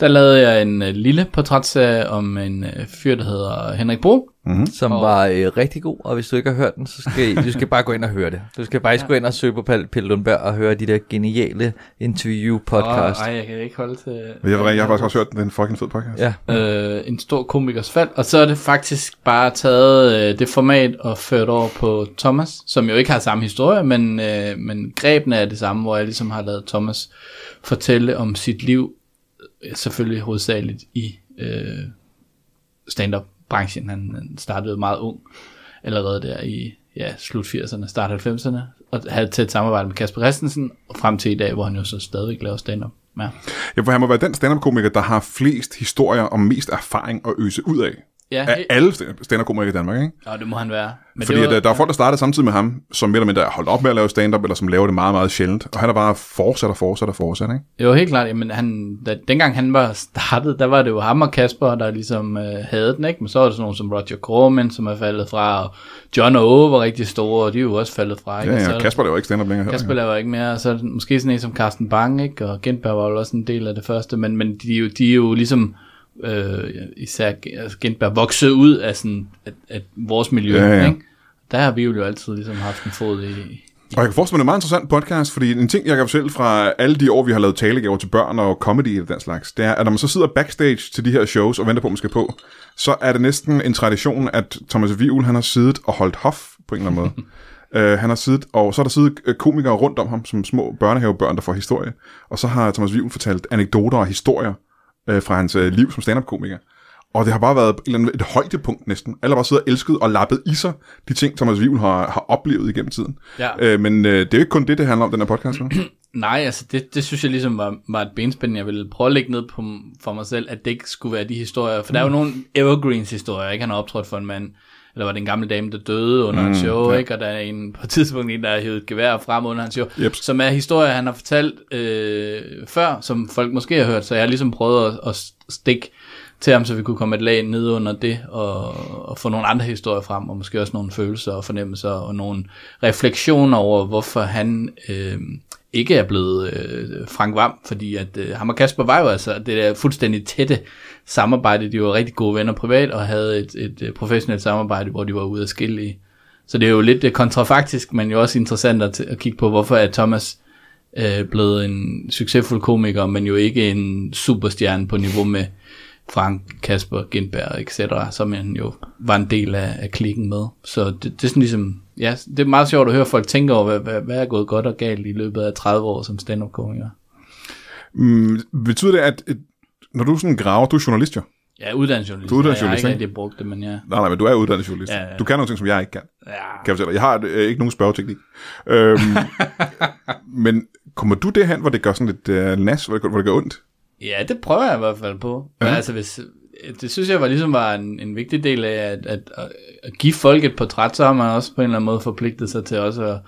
der lavede jeg en øh, lille portrætserie om en øh, fyr, der hedder Henrik Bro. Som var øh, rigtig god, og hvis du ikke har hørt den, så skal du skal bare gå ind og høre det. Du skal faktisk ja. gå ind og søge på Pelle Lundberg og høre de der geniale interview-podcast. Og, ej, jeg kan ikke holde til... Jeg, jeg, jeg har faktisk også hørt, den er en fucking fed podcast. Ja, øh, en stor komikers fald, og så er det faktisk bare taget øh, det format og ført over på Thomas, som jo ikke har samme historie, men, øh, men grebene er det samme, hvor jeg ligesom har lavet Thomas fortælle om sit liv, øh, selvfølgelig hovedsageligt i øh, branchen. Han, han startede meget ung, allerede der i ja, slut 80'erne, start 90'erne, og havde et tæt samarbejde med Kasper Christensen, og frem til i dag, hvor han jo så stadigvæk laver stand-up. Ja. Ja, for han må være den stand-up-komiker, der har flest historier og mest erfaring at øse ud af. Ja, Af alle stand-up-komikere i Danmark, ikke? og det må han være. Men Fordi det at, øh, der er folk, der startede samtidig med ham, som mere eller mindre er holdt op med at lave stand-up, eller som laver det meget, meget sjældent. Og han er bare fortsat og fortsat og fortsat, ikke? Jo, helt klart. Jamen, han, da, dengang han var startet, der var det jo ham og Kasper, der ligesom øh, havde den, ikke? Men så var der sådan nogen som Roger Corman, som er faldet fra, og John og Åge var rigtig store, og de er jo også faldet fra, ikke? Ja, Og så ja, er der- Kasper laver ikke stand-up længere. Kasper laver ikke mere, og så måske sådan en som Carsten Bang, ikke? Og Gentberg var jo også en del af det første, men, men de, jo, de er jo ligesom, øh, især altså Gentberg, vokset ud af sådan, at, at vores miljø, Ja, ja. ikke? Der har vi jo altid ligesom haft en fod i, Og jeg kan forestille mig, det er en meget interessant podcast, fordi en ting, jeg kan fortælle fra alle de år, vi har lavet talegaver til børn og comedy og den slags, det er, at når man så sidder backstage til de her shows og venter på, at man skal på, så er det næsten en tradition, at Thomas Vivl, han har siddet og holdt hof på en eller anden måde. Uh, (laughs) han har siddet, og så er der siddet øh, komikere rundt om ham, som små børnehavebørn, der får historie. Og så har Thomas Vivl fortalt anekdoter og historier uh, fra hans uh, liv som stand-up-komiker. Og det har bare været et, eller andet, et højdepunkt næsten. Alle har bare siddet og elsket og lappet i sig de ting, Thomas Vivl har, har oplevet igennem tiden. Ja. Øh, men øh, det er jo ikke kun det, det handler om, den her podcast. (clears throat) Nej, altså det, det synes jeg ligesom var, var et benspænd, jeg ville prøve at lægge ned på, for mig selv, at det ikke skulle være de historier. For der er jo nogle evergreens historier, ikke? Han har optrådt for en mand, eller var det en gammel dame, der døde under mm, en show, ja. ikke? Og der er en på et tidspunkt en, der har hævet et gevær frem under hans show, Yep. som er historier, han har fortalt øh, før, som folk måske har hørt. Så jeg har ligesom prøvet at, at stikke til ham, så vi kunne komme et lag ned under det, og, og få nogle andre historier frem, og måske også nogle følelser og fornemmelser, og nogle refleksioner over, hvorfor han øh, ikke er blevet øh, Frank Vam, fordi at øh, ham og Kasper var jo altså det der fuldstændig tætte samarbejde, de var rigtig gode venner privat, og havde et, et, øh, professionelt samarbejde, hvor de var ude af skille Så det er jo lidt øh, kontrafaktisk, men jo også interessant at, at kigge på, hvorfor er Thomas øh, blevet en succesfuld komiker, men jo ikke en superstjerne på niveau med Frank, Kasper, Gindberg, etc., som han jo var en del af, af klikken med. Så det, det er sådan ligesom, ja, det er meget sjovt at høre folk tænke over, hvad, hvad, hvad er gået godt og galt i løbet af 30 år som stand-up-komiker. Mm, betyder det, at når du sådan graver, du er journalist jo? Ja, uddannelsesjournalist. Du er uddannelsesjournalist, Jeg har ikke rigtig brugt det, men ja. Nej, nej, men du er uddannet journalist. Ja, ja. Du kan nogle ting, som jeg ikke kan. ja. Kan jeg, fortælle dig. jeg har øh, ikke nogen spørgeteknik. Øhm, (laughs) men kommer du derhen, hvor det gør sådan lidt øh, nas, hvor det, hvor det gør ondt? Ja, det prøver jeg i hvert fald på. Men Ja. altså, hvis, det synes jeg var ligesom var en, en vigtig del af at, at, at, at give folk et portræt, så har man også på en eller anden måde forpligtet sig til også at,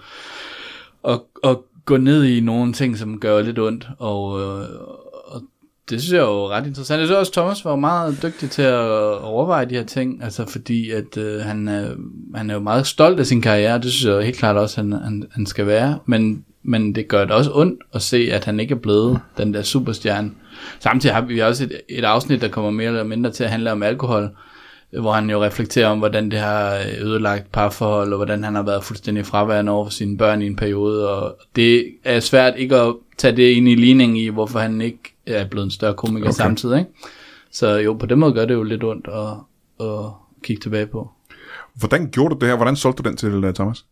at, at gå ned i nogle ting, som gør lidt ondt, og, øh, og det synes jeg er jo ret interessant. Jeg synes også, Thomas var meget dygtig til at overveje de her ting, altså fordi at øh, han, er, han er jo meget stolt af sin karriere, det synes jeg helt klart også, han, han, han skal være, men, men det gør det også ondt at se, at han ikke er blevet den der superstjerne. Samtidig har vi også et, et afsnit, der kommer mere eller mindre til at handle om alkohol, hvor han jo reflekterer om, hvordan det har ødelagt parforhold, og hvordan han har været fuldstændig fraværende over for sine børn i en periode, og det er svært ikke at tage det ind i ligningen i, hvorfor han ikke er blevet en større komiker okay. samtidig, ikke? Så jo, på den måde gør det jo lidt ondt at, at kigge tilbage på. Hvordan gjorde du det her? Hvordan solgte du den til uh, Thomas?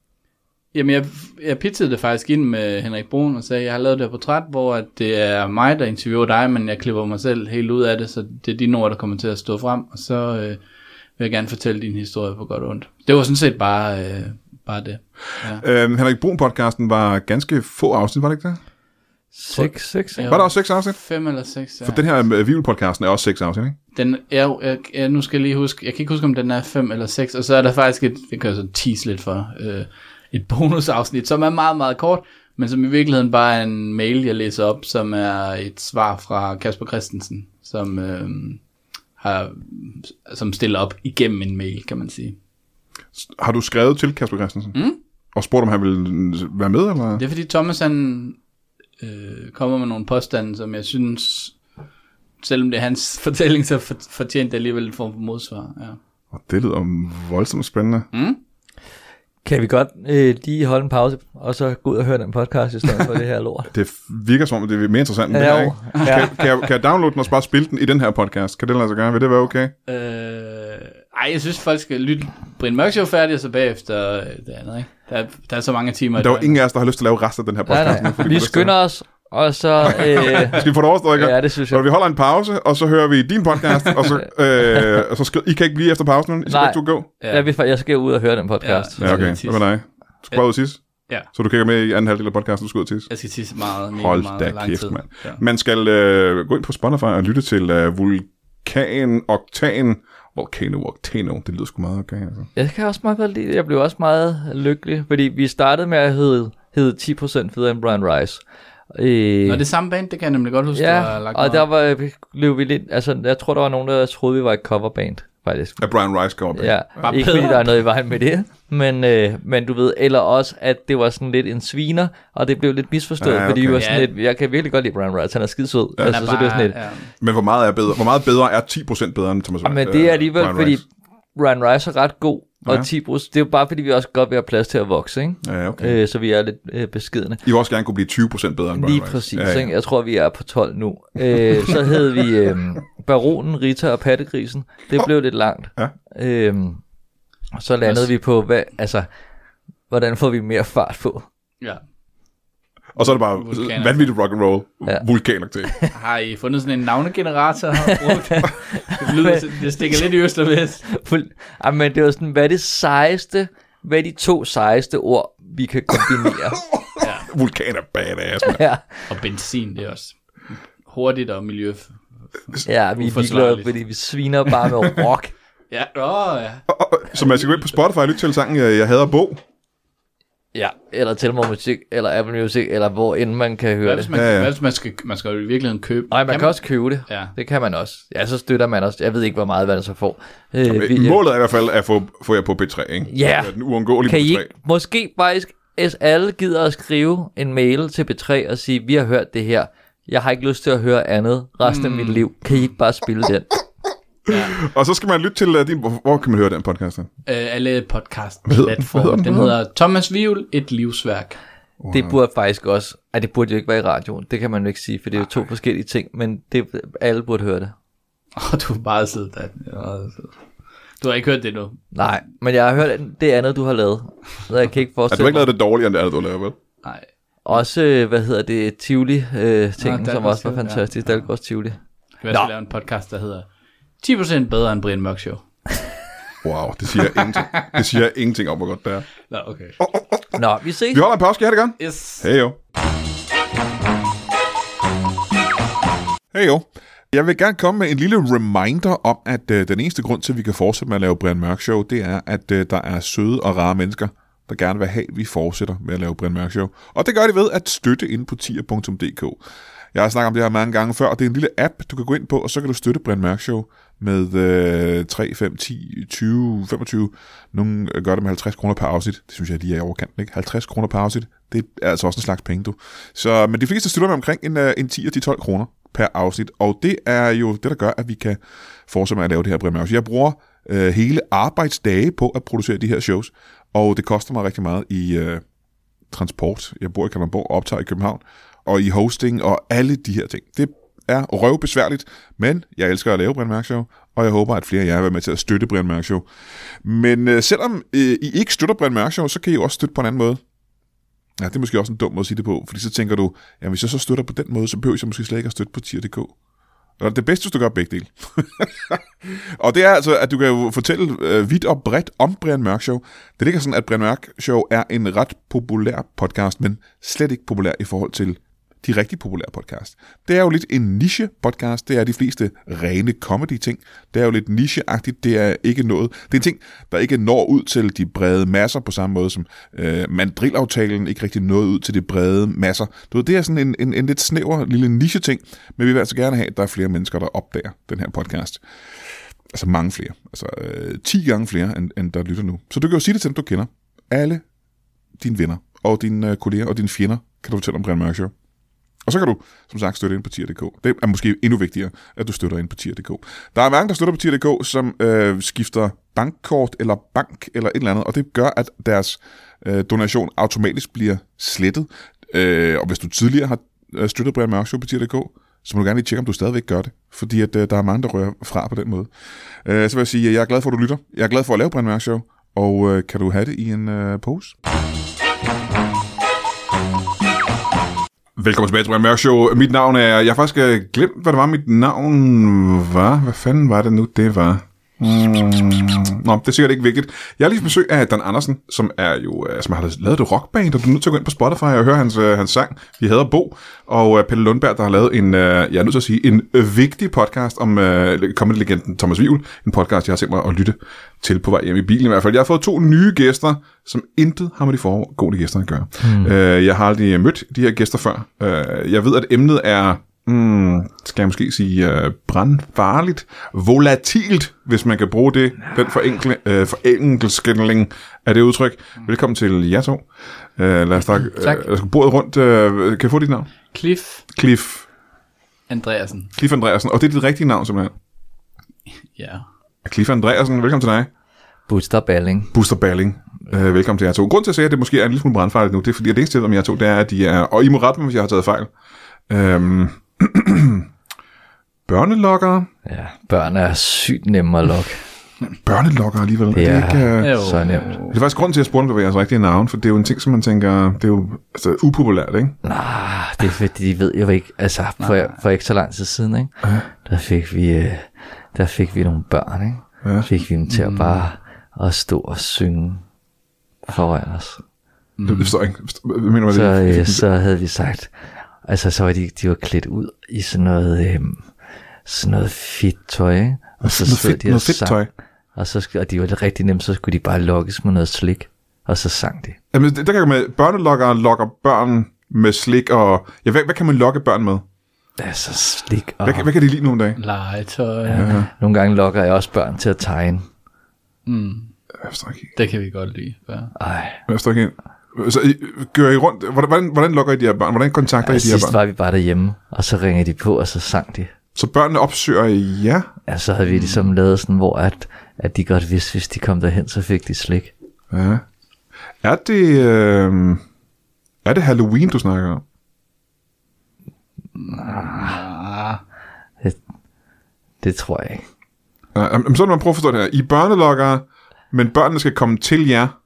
Jamen, jeg, jeg pizzede det faktisk ind med Henrik Brun og sagde, jeg har lavet det her portræt, hvor at det er mig, der interviewer dig, men jeg klipper mig selv helt ud af det, så det er dine ord, der kommer til at stå frem, og så øh, vil jeg gerne fortælle din historie på godt og ondt. Det var sådan set bare, øh, bare det. Ja. Øhm, Henrik Brun-podcasten var ganske få afsnit, var det ikke det? 6, 6, Ja. Var der også seks afsnit? Fem eller seks, ja. For den her uh, Vivl-podcasten er også seks afsnit, ikke? Den er, jeg, jeg, nu skal jeg lige huske, jeg kan ikke huske, om den er 5 eller 6, og så er der faktisk et, det kan jeg så tease lidt for, øh, et bonusafsnit, som er meget, meget kort, men som i virkeligheden bare er en mail, jeg læser op, som er et svar fra Kasper Christensen, som, øh, har, som stiller op igennem en mail, kan man sige. Har du skrevet til Kasper Christensen? Mm. Og spurgt, om han ville være med, eller? Det er fordi Thomas han øh, kommer med nogle påstande, som jeg synes, selvom det er hans (laughs) fortælling, så for, fortjent det alligevel en form for modsvar. Ja. Og Det lyder voldsomt spændende. Mm? Kan vi godt øh, lige holde en pause, og så gå ud og høre den podcast, i stedet for det her lort? (laughs) Det virker som om, det er mere interessant end det Ja, her, jo. ikke? Ja. Kan, kan, jeg, kan jeg downloade den og så bare spille den i den her podcast? Kan det lade sig gøre? Vil det være okay? Øh, ej, jeg synes, folk skal lytte Brian Mørk Show færdig, og så bagefter øh, det andet, ikke? Der, er- der er så mange timer. i Der var døgnet. ingen af os, der har lyst til at lave resten af den her Nej, podcast. nu, nej. fordi Vi det er skynder os, og så... Øh, (laughs) Skal vi få det overstået, ikke? ja, det synes jeg. vi holder en pause, og så hører vi din podcast, og så, (laughs) øh, og så skal, I kan ikke blive efter pausen, I skal Nej. ikke gå. Ja. Jeg, vil, jeg skal ud og høre den podcast. Ja. Ja, okay. Hvad med dig? Du skal bare ud og tisse? Ja. Så du kigger med i anden halvdel af podcasten, du skal ud og tisse? Jeg skal tisse meget, mega Hold meget da lang kæft, tid. mand. Ja. Man skal øh, gå ind på Spotify og lytte til øh, Vulkan Octan. Volcano Octano, det lyder sgu meget okay. Altså. Jeg kan også meget godt lide det. Jeg blev også meget lykkelig, fordi vi startede med at hedde, hedde 10% federe end Brian Rice. Øh, Nå, det samme band, det kan jeg nemlig godt huske, du har ja, lagt og der var, blev vi lidt, altså jeg tror der var nogen, der troede, vi var et coverband, faktisk. Af Brian Rice på. Ja, Bare ikke fordi der er noget i vejen med det, men, øh, men du ved, eller også, at det var sådan lidt en sviner, og det blev lidt misforstået, Ja, ja, fordi vi okay. var sådan Ja. lidt, jeg kan virkelig godt lide Brian Rice, han er skide sød, ja, altså, er så det var sådan lidt, ja. Men hvor meget er bedre? Hvor meget bedre er 10% bedre end Thomas Ja, men øh, det er alligevel, Brian fordi Rice? Brian Rice er ret god, og Ja. 10 det er jo bare fordi, vi også godt vil have plads til at vokse, ikke? Ja, okay. Øh, så vi er lidt øh, beskedende. I vil også gerne kunne blive 20% bedre end Brian Lige Rice. præcis, Ja, ja, ja. Ikke? jeg tror, vi er på 12 nu. Øh, så hed vi øh, Baronen, Rita og Pattegrisen. Det blev lidt langt. Ja. Øh, og så landede vi på, hvad, altså, hvordan får vi mere fart på? ja. Og så er det bare Vulkaner. vanvittigt rock and roll. Ja. Vulkaner til. Har I fundet sådan en navnegenerator? og brugt? det, lyder, det stikker lidt i øst og vest. Fuld, ah, men det var sådan, hvad er det sejeste, hvad er de to sejeste ord, vi kan kombinere? (laughs) Vulkan er badass, man. ja, Og benzin, det er også hurtigt og miljø. ja, vi er ligeglade, fordi vi sviner bare med rock. (laughs) Ja, åh ja. Og- og- Så man skal gå ind på Spotify og lytte til sangen, jeg, jeg hader Bo. Ja, eller Telmore Musik, eller Apple Music, eller hvor end man kan høre Hvad det. hvis man, Ja, ja. hvad hvis man skal, man skal jo i virkeligheden købe? Nej, man kan, også købe det. Ja. Det kan man også. Ja, så støtter man også. Jeg ved ikke, hvor meget hvad så får. Øh, vi- Målet er i hvert fald at få, få jer på B3, ikke? Ja. Den uundgåelige kan I B3. ikke, måske faktisk, hvis alle gider at skrive en mail til B3 og sige, vi har hørt det her, jeg har ikke lyst til at høre andet resten af mit liv. Kan I ikke bare spille den? (laughs) Og så skal man lytte til uh, din... Hvor, hvor kan man høre den podcast? Øh, alle podcast hedder den? Hvad hedder platform. den? Den Hvad hedder Thomas Vivl, et livsværk. Wow. Det burde faktisk også, at det burde jo ikke være i radioen. Det kan man jo ikke sige, for det er jo to forskellige ting, men det, alle burde høre det. Og du har bare siddet der. Ja, Du har ikke hørt det nu. Nej, men jeg har hørt det andet, du har lavet. Så jeg kan ikke At du har forestille ikke lavet det dårligere, end det andet, du har lavet, vel? Nej. Også, øh, hvad hedder det, Tivoli-tingen, øh, Nå, som også var Tivoli, ja. fantastisk. Ja. Dalgårds Tivoli. Vi skal lave en podcast, der hedder 10% bedre end Brian Mørk Show. Wow, det siger ingenting. Det siger ingenting om, hvor godt det er. Nå, okay. Nå, vi ses. Vi holder en pause, skal have det godt? Yes. Hej jo. Hej jo. Jeg vil gerne komme med en lille reminder om, at øh, den eneste grund til, at vi kan fortsætte med at lave Brian Mørk Show, det er, at øh, der er søde og rare mennesker der gerne vil have, at vi fortsætter med at lave Brian Mørk Show. Og det gør de ved at støtte ind på tier.dk. Jeg har snakket om det her mange gange før, og det er en lille app, du kan gå ind på, og så kan du støtte Brian Mørk Show med øh, 3, 5, 10, 20, 25. Nogle gør det med 50 kroner per afsnit. Det synes jeg lige er i overkanten, ikke? 50 kroner per afsnit, det er altså også en slags penge, du. Så, men de fleste stiller med omkring en, øh, en 10-12 kroner per afsnit, og det er jo det, der gør, at vi kan fortsætte med at lave det her Brian Jeg bruger øh, hele arbejdsdage på at producere de her shows, og det koster mig rigtig meget i øh, transport. Jeg bor i Kalundborg og optager i København, og i hosting og alle de her ting. Det er røvbesværligt, men jeg elsker at lave Brian Mørk Show, og jeg håber, at flere af jer vil være med til at støtte Brian Mørk Show. Men øh, selvom øh, I ikke støtter Brian Mørk Show, så kan I jo også støtte på en anden måde. Ja, det er måske også en dum måde at sige det på, fordi så tænker du, ja, hvis jeg så støtter på den måde, så behøver jeg måske slet ikke at støtte på tier.dk. Eller det bedste, hvis du gør begge dele. (laughs) og det er altså, at du kan jo fortælle øh, vidt og bredt om Brian Mørk Show. Det ligger sådan, at Brian Mørk Show er en ret populær podcast, men slet ikke populær i forhold til de rigtig populære podcast. Det er jo lidt en niche-podcast. Det er de fleste rene comedy-ting. Det er jo lidt nicheagtigt. Det er ikke noget... Det er en ting, der ikke når ud til de brede masser på samme måde som øh, mandrilaftalen ikke rigtig nåede ud til de brede masser. Du ved, det er sådan en, en, en lidt snæver lille niche-ting, men vi vil altså gerne have, at der er flere mennesker, der opdager den her podcast. Altså mange flere. Altså øh, 10 gange flere, end, end der lytter nu. Så du kan jo sige det til dem, du kender. Alle dine venner og dine øh, kolleger og dine fjender kan du fortælle om Brian Mørk Show. Og så kan du, som sagt, støtte ind på tier.dk. Det er måske endnu vigtigere, at du støtter ind på tier.dk. Der er mange, der støtter på tier.dk, som øh, skifter bankkort eller bank eller et eller andet, og det gør, at deres øh, donation automatisk bliver slettet. Øh, og hvis du tidligere har øh, støttet Brian Mørk Show på tier.dk, så må du gerne lige tjekke, om du stadigvæk gør det. Fordi at, øh, der er mange, der rører fra på den måde. Øh, så vil jeg sige, at jeg er glad for, at du lytter. Jeg er glad for at lave Brian Mørk Show. Og øh, kan du have det i en øh, pose? Velkommen tilbage til Brian Mørk Show. Mit navn er... Jeg har faktisk øh, glemt, hvad det var, mit navn var. Hvad fanden var det nu, det var? Mm, nå, det er sikkert ikke vigtigt. Jeg har lige besøg af Dan Andersen, som er jo, øh, som har lavet et rockband, og du er nødt til at gå ind på Spotify og høre hans, øh, hans sang, Vi hader Bo, og øh, Pelle Lundberg, der har lavet en, jeg er nødt til at sige, en vigtig podcast om øh, comedy-legenden Thomas Vivl, en podcast, jeg har tænkt mig at lytte til på vej hjem i bilen i hvert fald. Jeg har fået to nye gæster, som intet har med de foregående gæster at gøre. Mm. Øh, jeg har aldrig mødt de her gæster før. Øh, jeg ved, at emnet er mm, skal jeg måske sige, uh, brandfarligt, volatilt, hvis man kan bruge det, den forenkle, uh, forenkelskelling af det udtryk. Velkommen til jer to. Uh, lad os starte Tak. uh, bordet rundt. Uh, kan jeg få dit navn? Cliff Cliff. Andreasen. Cliff Andreasen. Og det er dit rigtige navn, simpelthen. Ja. Cliff Andreasen, velkommen til dig. Buster Balling. Buster Balling. Uh, velkommen til jer to. Grunden til at sige, at det måske er en lille smule brandfarligt nu, det er fordi, at det eneste om jer to, det er, at de er, og I må rette mig, hvis jeg har taget fejl, um, (clears throat) børnelokkere. Ja, børn er sygt nemme at lokke. Børnelokkere alligevel. Er Det det er ikke, uh, Jo. så nemt. Det er faktisk grund til, at jeg spurgte, hvad jeres rigtige navn, for det er jo en ting, som man tænker, det er jo altså, upopulært, ikke? Nej, det er fordi, de ved jo ikke, altså for, for ikke så lang tid siden, ikke? der fik vi, øh, der fik vi nogle børn, ikke? Ja. Fik vi dem til at bare at stå og synge foran os. Mm. Det forstår jeg ikke. Hvad mener du Så, det? øh, så havde vi sagt, altså så var de, de var klædt ud i sådan noget, øh, sådan noget fedt tøj, ikke? Og så Noget fedt- de og noget fedt sang. tøj? Og, så, og de var rigtig nemt, så skulle de bare lokkes med noget slik, og så sang de. Jamen, det- der kan med, børnelokkere lokker børn med slik og... Ja, hvad, hvad kan man lokke børn med? Altså slik og... Hvad, kan- hvad kan de lide nu om dagen? Legetøj. Ja. Nogle gange lokker jeg også børn til at tegne. Mm, Jeg forstår ikke. det kan vi godt lide. Ja. Ej, Jeg forstår ikke. Så I, gør I rundt? Hvordan, hvordan, lokker I de her børn? Hvordan kontakter I altså, de her sidst børn? var vi bare derhjemme, og så ringede de på, og så sang de. Så børnene opsøger jer? Ja, så havde vi ligesom lavet sådan, hvor at, at de godt vidste, hvis de kom derhen, så fik de slik. Ja. Er det... Øh, er det Halloween, du snakker om? Ah, Det, det tror jeg ikke. Ja, så det, man prøver at forstå det her. I er børnelokkere, men børnene skal komme til jer.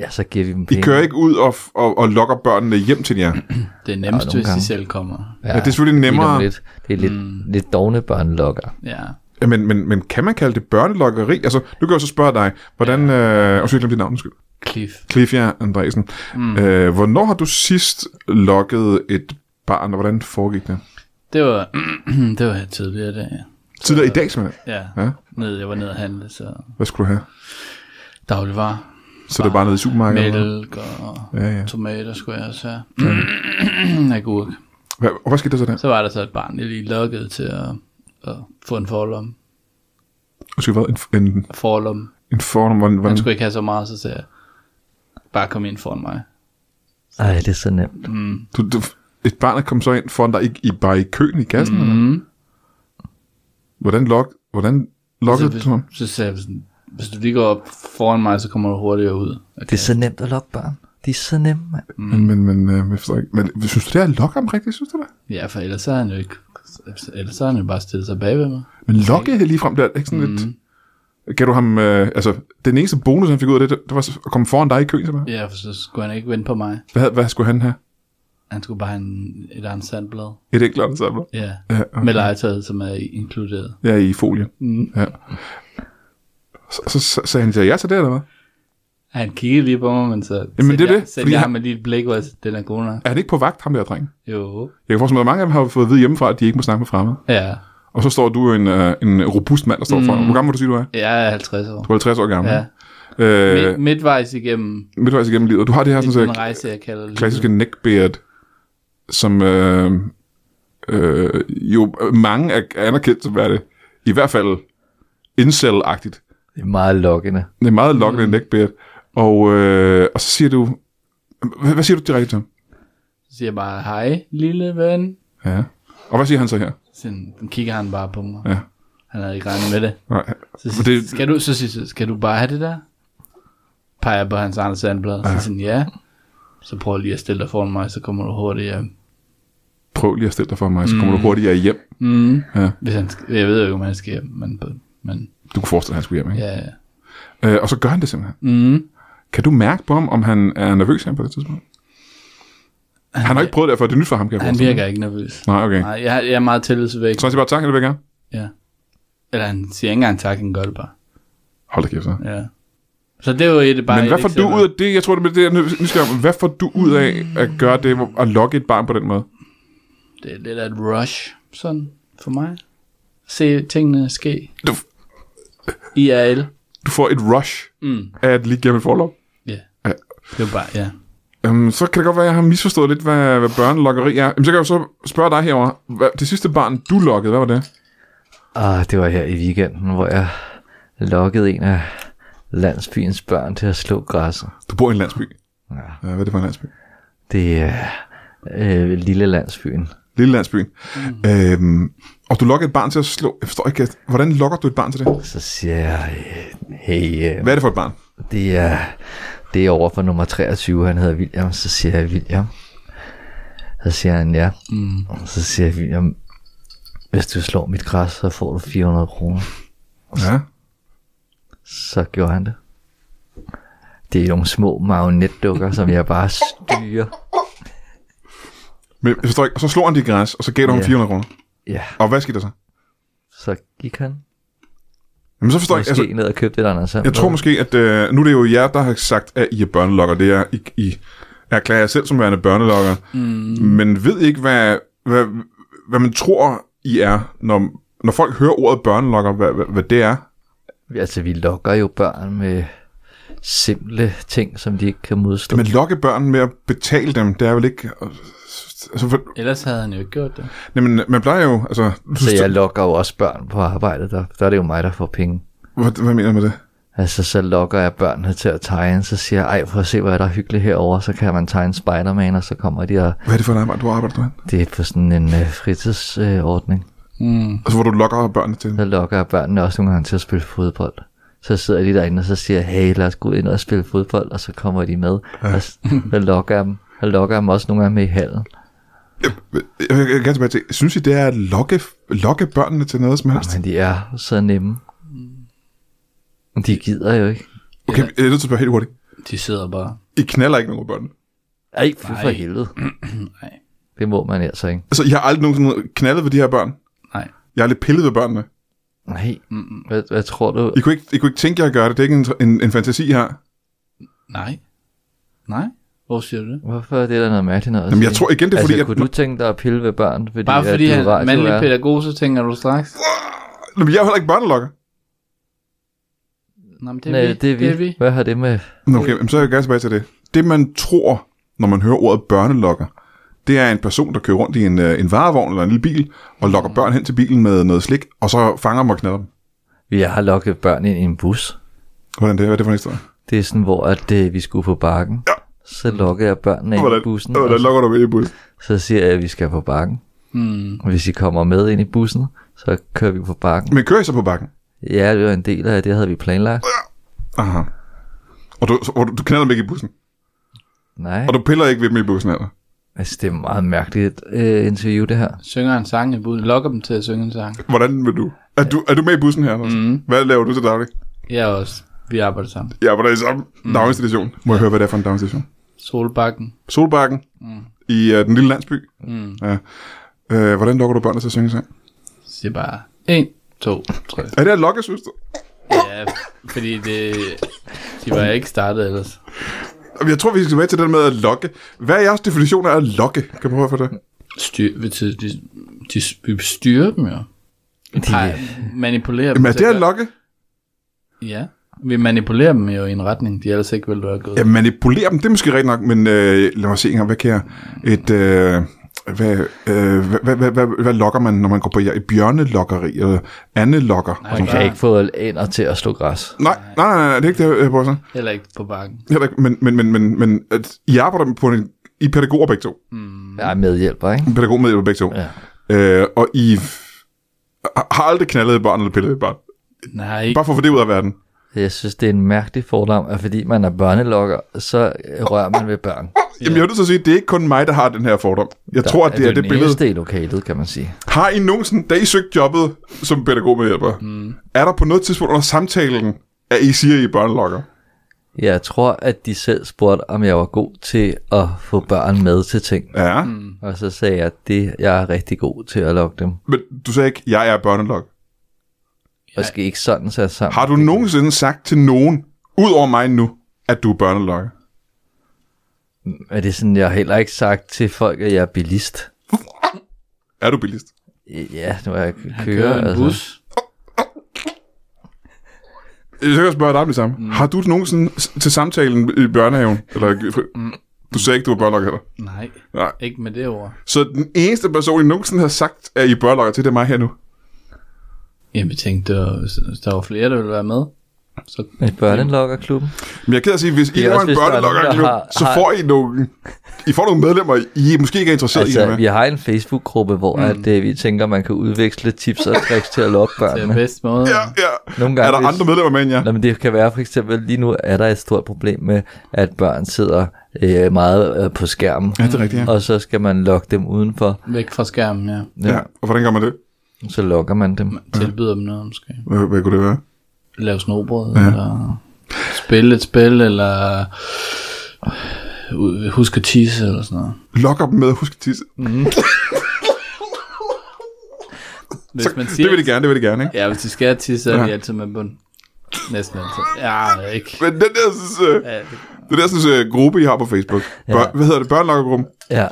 Ja, så giver vi dem I penge. kører ikke ud og, og, og lokker børnene hjem til jer. det er nemmest, Ja, hvis de gange. selv kommer. Ja, det er selvfølgelig nemmere. Lidt, det er lidt, mm. lidt dogne børnelokker. Ja. Ja, men, men, men kan man kalde det børnelokkeri? Altså, nu kan jeg så spørge dig, hvordan... Øh, og så glemte dit navn, undskyld. Cliff. Cliffia Andresen. Mm. Øh, hvornår har du sidst lokket et barn, og hvordan foregik det? Det var, (clears throat) det var her tidligere i dag. Tidligere i dag, simpelthen. Ja. Ja. Ned, jeg var nede og handle, så Hvad skulle du have? dagligvarer. Så det er bare nede i supermarkedet? eller? Mælk og Ja, ja. tomater skulle jeg også have. (clears throat) Agurk. Hvad, og hvad skete der så der? Så var der så et barn, jeg lige lukkede til at, at få en forlom. Du skal hvad? En, en, Forlom. en form, hvordan, Han hvordan, skulle ikke have så meget, så sagde jeg, bare kom ind foran mig. Ej, det er så nemt. Mm. du, du, et barn er kommet så ind foran dig i, i, bare i køen i kassen? Mm. Mm. Hvordan, lok, hvordan lokkede så, du ham? så sagde jeg sådan, hvis du lige går op foran mig, så kommer du hurtigere ud. Det er så nemt at lokke børn. De er så nemme, mand. Men, men, men, øh, jeg forstår ikke. Men synes du, det er at lokke ham rigtigt, synes du det? Ja, for ellers så er han jo ikke... Ellers så er han jo bare stillet sig bagved mig. Men lokke lige frem der, er det ikke sådan mm. lidt... Gav du ham, øh, altså, den eneste bonus, han fik ud af det, det, det var at komme foran dig i køen, simpelthen. Ja, for så skulle han ikke vente på mig. Hvad, hvad skulle han have? Han skulle bare have en, et andet sandblad. Et enkelt andet samler? Ja, Ja, okay. med legetøjet, som er inkluderet. Ja, i folien. Mm. Ja. Så, så, så sagde han, ja til det, eller hvad? Han kiggede lige på mig, men så Jamen, det er jeg, det, fordi jeg han- ham et lille blik, hvor den er god nok. Er han ikke på vagt, ham der dreng? Jo. Jeg kan forestille mig, at mange af dem har fået at vide hjemmefra, at de ikke må snakke med fremmede. Ja, Og så står du en, øh, en robust mand, der står mm. for. Hvor gammel må du sige, du er? jeg er 50 år. Du er 50 år gammel. Ja. Øh, Midt, midtvejs igennem midtvejs igennem livet. Og du har det her er sådan, en så rejse, jeg kalder det. klassiske neckbeard, som øh, øh, jo mange er anerkendt som er det. I hvert fald incel-agtigt. Det er meget lokkende. Det er meget lokkende mm. neckbeard. Og, øh, og så siger du... Hvad, hvad siger du direkte til ham? Så siger jeg bare, hej, lille ven. Ja. Og hvad siger han så her? Så kigger han bare på mig. Ja. Han havde ikke regnet med det. Nej. Så, Men det- skal, du, så siger skal du bare have det der? Peger på hans andre sandblad. Så siger ja. Så prøv lige at stille dig foran mig, så kommer du hurtigt hjem. Prøv lige at stille dig for mig, så kommer du hurtigere hjem. Mm. Ja. Hvis han jeg ved jo ikke, om han skal hjem, men, men Du kunne forestille dig, at han skulle hjem, ikke? ja. ja. Øh, og så gør han det simpelthen. Mm. Kan du mærke på ham, om han er nervøs her på det tidspunkt? Han har ikke prøvet det før, det er nyt for ham, kan jeg Han virker ikke nervøs. Nej, okay. Nej, jeg, jeg er meget tillidsvæk. Så han siger bare tak, eller vil jeg gerne? Ja. Eller han siger ikke engang tak, han gør det bare. Hold da kæft, så. Ja. Så det er jo et, bare Men hvad får du ud af det? Jeg tror, det er det, jeg er nysgerrig om. Hvad får du ud af at gøre det, at lokke et barn på den måde? Det er lidt af et rush, sådan, for mig. Se tingene ske. Du, IRL. du får et rush Mm. af at lige gennem et forlov. Ja. Ja. Det er bare, ja. Um, så kan det godt være, at jeg har misforstået lidt, hvad, hvad børnelokkeri er. Jamen, så kan jeg jo så spørge dig herovre. Hvad, det sidste barn, du lokkede, hvad var det? Ah, det var her i weekenden, hvor jeg lokkede en af landsbyens børn til at slå græsset. Du bor i en landsby. Ja. Ja, hvad er det for en landsby? Det er øh, lille landsbyen. Lille landsbyen. Mm. Øhm, og du lokker et barn til at slå... Jeg forstår ikke, hvordan lokker du et barn til det? Så siger jeg, hey, øh, Hvad er det for et barn? det er, det er over for nummer 23, han hedder William. Så siger jeg, William. Så siger han, ja. Mm. Så siger jeg, William, hvis du slår mit græs, så får du 400 kroner. Ja. Så gjorde han det. Det er nogle små marionetdukker, som jeg bare styrer. Men jeg forstår ikke. Og så slog han dit græs, og så gav du ham Ja. 400 kroner. Ja, Og hvad skete der så? så gik han. Jamen så forstår jeg Måske ikke. Altså, ned og købte et andet sammen. jeg tror måske, at øh, nu er det jo jer, der har sagt, at I er børnelokker. Det er, I, I erklærer jer selv som værende børnelokker. Mm. Men ved ikke, hvad, hvad, hvad man tror, I er, når, når folk hører ordet børnelokker, hvad, hvad, hvad det er. Altså, vi lokker jo børn med simple ting, som de ikke kan modstå. Men lokke børn med at betale dem, det er vel ikke... Altså, for, Ellers havde han jo ikke gjort det. jamen, man plejer jo... Altså, Så jeg lokker jo også børn på arbejdet, der, der er det jo mig, der får penge. hvad, hvad mener du med det? Altså, så lokker jeg børnene til at tegne, så siger jeg, ej, for at se, hvad der er hyggeligt herovre, så kan man tegne Spider-Man, og så kommer de, og Hvad er det for et arbejde, du arbejder med? det er på sådan en øh, fritidsordning. Øh. Mm. Altså, hvor du lokker børnene til? så lokker jeg børnene også nogle gange til at spille fodbold. Så sidder de derinde, og så siger jeg, hey, lad os gå ind og spille fodbold, og så kommer de med. Og så, lokker jeg dem. Jeg lokker dem også nogle gange med i hallen. Jeg, jeg, jeg, jeg kan tilbage til, synes I, det er at lokke, lokke børnene til noget som helst? Men de er så nemme. De gider jo ikke. Okay, jeg er nødt til at helt hurtigt. De sidder bare. I knaller ikke nogen af børnene. Ej, fy for Nej. helvede. (clears throat) Nej. Det må man altså ikke. Altså, I har aldrig nogensinde knaldet ved de her børn. Nej. Jeg har lidt pillet ved børnene. Nej, hvad, hvad tror du? I kunne ikke, I kunne ikke tænke jer at gøre det. Det er ikke en, en, en fantasi her. Nej. Nej. Hvor siger du det? Hvorfor er det der noget mærkeligt noget at Jamen, jeg tror igen, det er altså, fordi, at... kunne du tænke dig at pille ved børn? Fordi, Bare at fordi du han er er mandlig radiovært? pædagog, så tænker du straks. Jamen, jeg er jo heller ikke børnelokker. Nå, men det er Nej, vi. det er vi. Det er vi. Hvad har det med? Nå, Okay, men så er jeg gerne tilbage til det. Det, man tror, når man hører ordet børnelokker, det er en person, der kører rundt i en, øh, en varevogn eller en lille bil, og lokker børn hen til bilen med noget slik, og så fanger dem og knalder dem. Vi har lukket børn ind i en bus. Hvordan det? Hvad er det for en historie? Det er sådan, hvor at, øh, vi skulle på bakken. Ja. Så lukker jeg børnene ind Hvordan, i bussen, hvordan og så, lokker du med i bussen? så siger jeg, at vi skal på bakken. Mm. Hvis I kommer med ind i bussen, så kører vi på bakken. Men kører I så på bakken? Ja, det var en del af det, havde vi planlagt. Aha. Og du, så- og du, du knaller dem ikke i bussen? Nej, Og du piller ikke ved dem i bussen, eller? altså, det er et meget mærkeligt øh, interview, det her. Synger en sang i bussen. Lokker dem til at synge en sang. Hvordan vil du? Er du, er du med i bussen her? Anders? Mm. Hvad laver du til daglig? Jeg også. Vi arbejder sammen. Jeg arbejder i samme mm. daginstitution. Må jeg høre, hvad det er for en daginstitution? Solbakken. Solbakken mm. i uh, den lille landsby. Mm. Ja. Uh, hvordan lukker du børnene til at synge sang? Siger bare 1, 2, 3. Er det at lokke, synes du? Ja, fordi det, de var ikke startet ellers. Jeg tror, vi skal tilbage til det med at lokke. Hvad er jeres definition af at lokke? Kan du prøve for det? Styr, de, de, de, vi styrer dem jo. De, Nej, manipulerer dem. Men er det at lokke? Ja. Vi manipulerer dem jo i en retning, de ellers ikke ville være gået. Ja, manipulere dem, det er måske rigtigt nok, men øh, lad mig se engang, hvad kan jeg... Et, øh, hvad, øh, hvad, hvad, hvad, hvad, hvad lokker man, når man går på ja, et bjørnelokkeri, eller andet lokker? Nej, og sådan man kan ikke få ender til at slå græs. Nej, nej, nej, nej, det er ikke det, jeg prøver så. Heller ikke på bakken. Heller ikke, men, men, men, men, men at I arbejder på en, I er pædagoger begge to. Mm. Jeg er medhjælper, ikke? Pædagog med begge to. Ja. Øh, og I har aldrig knaldet et barn eller pillet et barn. Nej, ikke. Bare for at få det ud af verden. Jeg synes, det er en mærkelig fordom, at fordi man er børnelokker, så rører man ved børn. (laughs) Jamen, jeg er til at sige, at det er ikke kun mig, der har den her fordom. Jeg Der tror, at det er det den billede. eneste i lokalet, kan man sige. Har I nogensinde, da I søgte jobbet som pædagogmedhjælper, mm. er der på noget tidspunkt under samtalen, at I siger, at I er børnelokker? Jeg tror, at de selv spurgte, om jeg var god til at få børn med til ting. Ja, mm. Og så sagde jeg, at det, jeg er rigtig god til at lokke dem. men du sagde ikke, jeg er børnelok. Og skal ikke sådan sætte sammen. Har du nogensinde sagt til nogen, ud over mig nu, at du er børnelokker? Er det sådan, jeg har heller ikke sagt til folk, at jeg er bilist. Er du billigst? Ja, nu er jeg kører. kører en altså. bus. Jeg skal spørge dig om det samme. Mm. Har du nogensinde til samtalen i børnehaven, eller mm. du sagde ikke, du var børnelokker heller? Nej, Nej. ikke med det ord. Så den eneste person, I nogensinde har sagt, at I er børnelokker til, det er mig her nu? Jamen, jeg tænkte, der var, der var flere, der ville være med. Så I børnelokkerklubben. Men jeg er ked af at sige, hvis I er også, en der er børnelokkerklub, der har- så har- får I nogle, I får nogle medlemmer, I måske ikke er interesseret i. Altså, Altså, vi har en Facebook-gruppe, hvor mm. at, øh, vi tænker, man kan udveksle tips og tricks til at lokke (laughs) det er børnene. bedst måde. Ja, ja. Nogle Er gange, der hvis- andre medlemmer med end jer? Nå, men det kan være for eksempel, lige nu er der et stort problem med, at børn sidder øh, meget øh, på skærmen, Ja, det er rigtigt, ja. og så skal man lokke dem udenfor. Væk fra skærmen, ja. Ja, ja. Og hvordan gør man det? Så lokker man dem. Tilbyder dem noget, måske. Hvad, hvad kunne det være? Lave snobrød, ja. eller spille et spil, eller øh, huske at tisse, eller sådan noget. Lokker dem med, husk at tisse. (laughs) Hvis Så, man siger, det vil de gerne, det vil de gerne, ikke? Ja, hvis de skal tisse, så er Ja. de altid med bund. Næsten altid. Ja, ikke. Men den der, synes, øh, Ja, det, den der synes, øh, gruppe, I har på Facebook, Bør, Ja. hvad hedder det, børnelokkergruppen? Ja,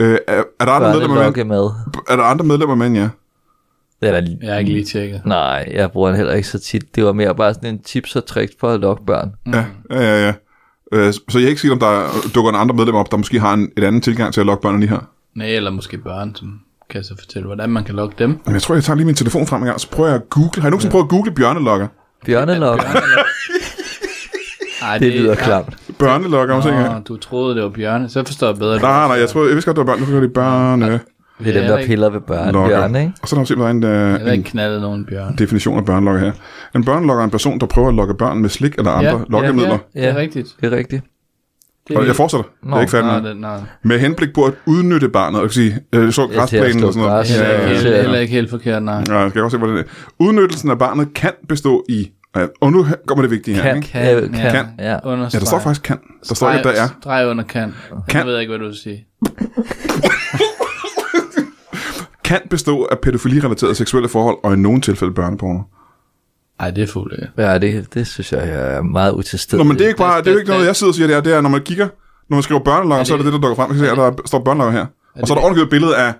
Øh, er, er, der andre medlemmer med, med. er der andre medlemmer med end Det er der, jeg har ikke lige tjekket. nej, jeg bruger den heller ikke så tit. Det var mere bare sådan en tips og tricks for at lokke børn. Ja, ja, ja. ja. Øh, så jeg er ikke sikker, om der dukker en andre medlemmer op, der måske har en, et andet tilgang til at lokke børn I har. Nej, eller måske børn, som kan så fortælle, hvordan man kan lokke dem. Men jeg tror, jeg tager lige min telefon frem en gang, så prøver jeg at google. Har I nogensinde prøvet at google bjørnelokker? Bjørnelokke, (laughs) Ej, det lyder klamt. Børnelokker, måske ikke? Nå, du troede, det var bjørne. Så forstår jeg bedre. Nej, nej, jeg tror, jeg vidste godt, det var børn. Nu får de børne. Det er dem, Ja, der ikke- piller ved børn. Lokker. Bjørn, ikke? Og så er der simpelthen en, Jeg har øh, ikke en knaldet nogen bjørn. definition af børnelokker her. En børnelokker er en person, der prøver at lokke børn med slik eller andre ja, lokkemidler. Ja, det er Ja. rigtigt. Det er rigtigt. Det Og jeg fortsætter. Jeg er ikke færdig Nå, med. det, nå. Med henblik på at udnytte barnet. Kan sige, øh, så Ja, græsplænen og sådan noget. Heller, Ja, ikke, ja, heller, ja. heller ikke helt forkert, nej. Ja, jeg skal også se, hvordan det er. Udnyttelsen af barnet kan bestå i... ja, Og nu kommer det vigtige her. Kan, Ikke? Kan, kan, ja. kan, ja. Ja, der står faktisk kan. Der står ikke, der er. Streg under kan. Kan. kan. Jeg ved ikke, hvad du vil sige. (laughs) Kan bestå af pædofili-relaterede seksuelle forhold, og i nogle tilfælde børneporno. Ej, det er fuldt. Ja, det, det synes jeg er meget Nå, utilstedeligt. men det er ikke bare, det- det er jo ikke det- noget, jeg sidder og siger, det er, det er, når man kigger, når man skriver børnelokker, så er det det, der dukker frem. Jeg kan se, at der står børnelokker her. Og så er der ordentligt et billede af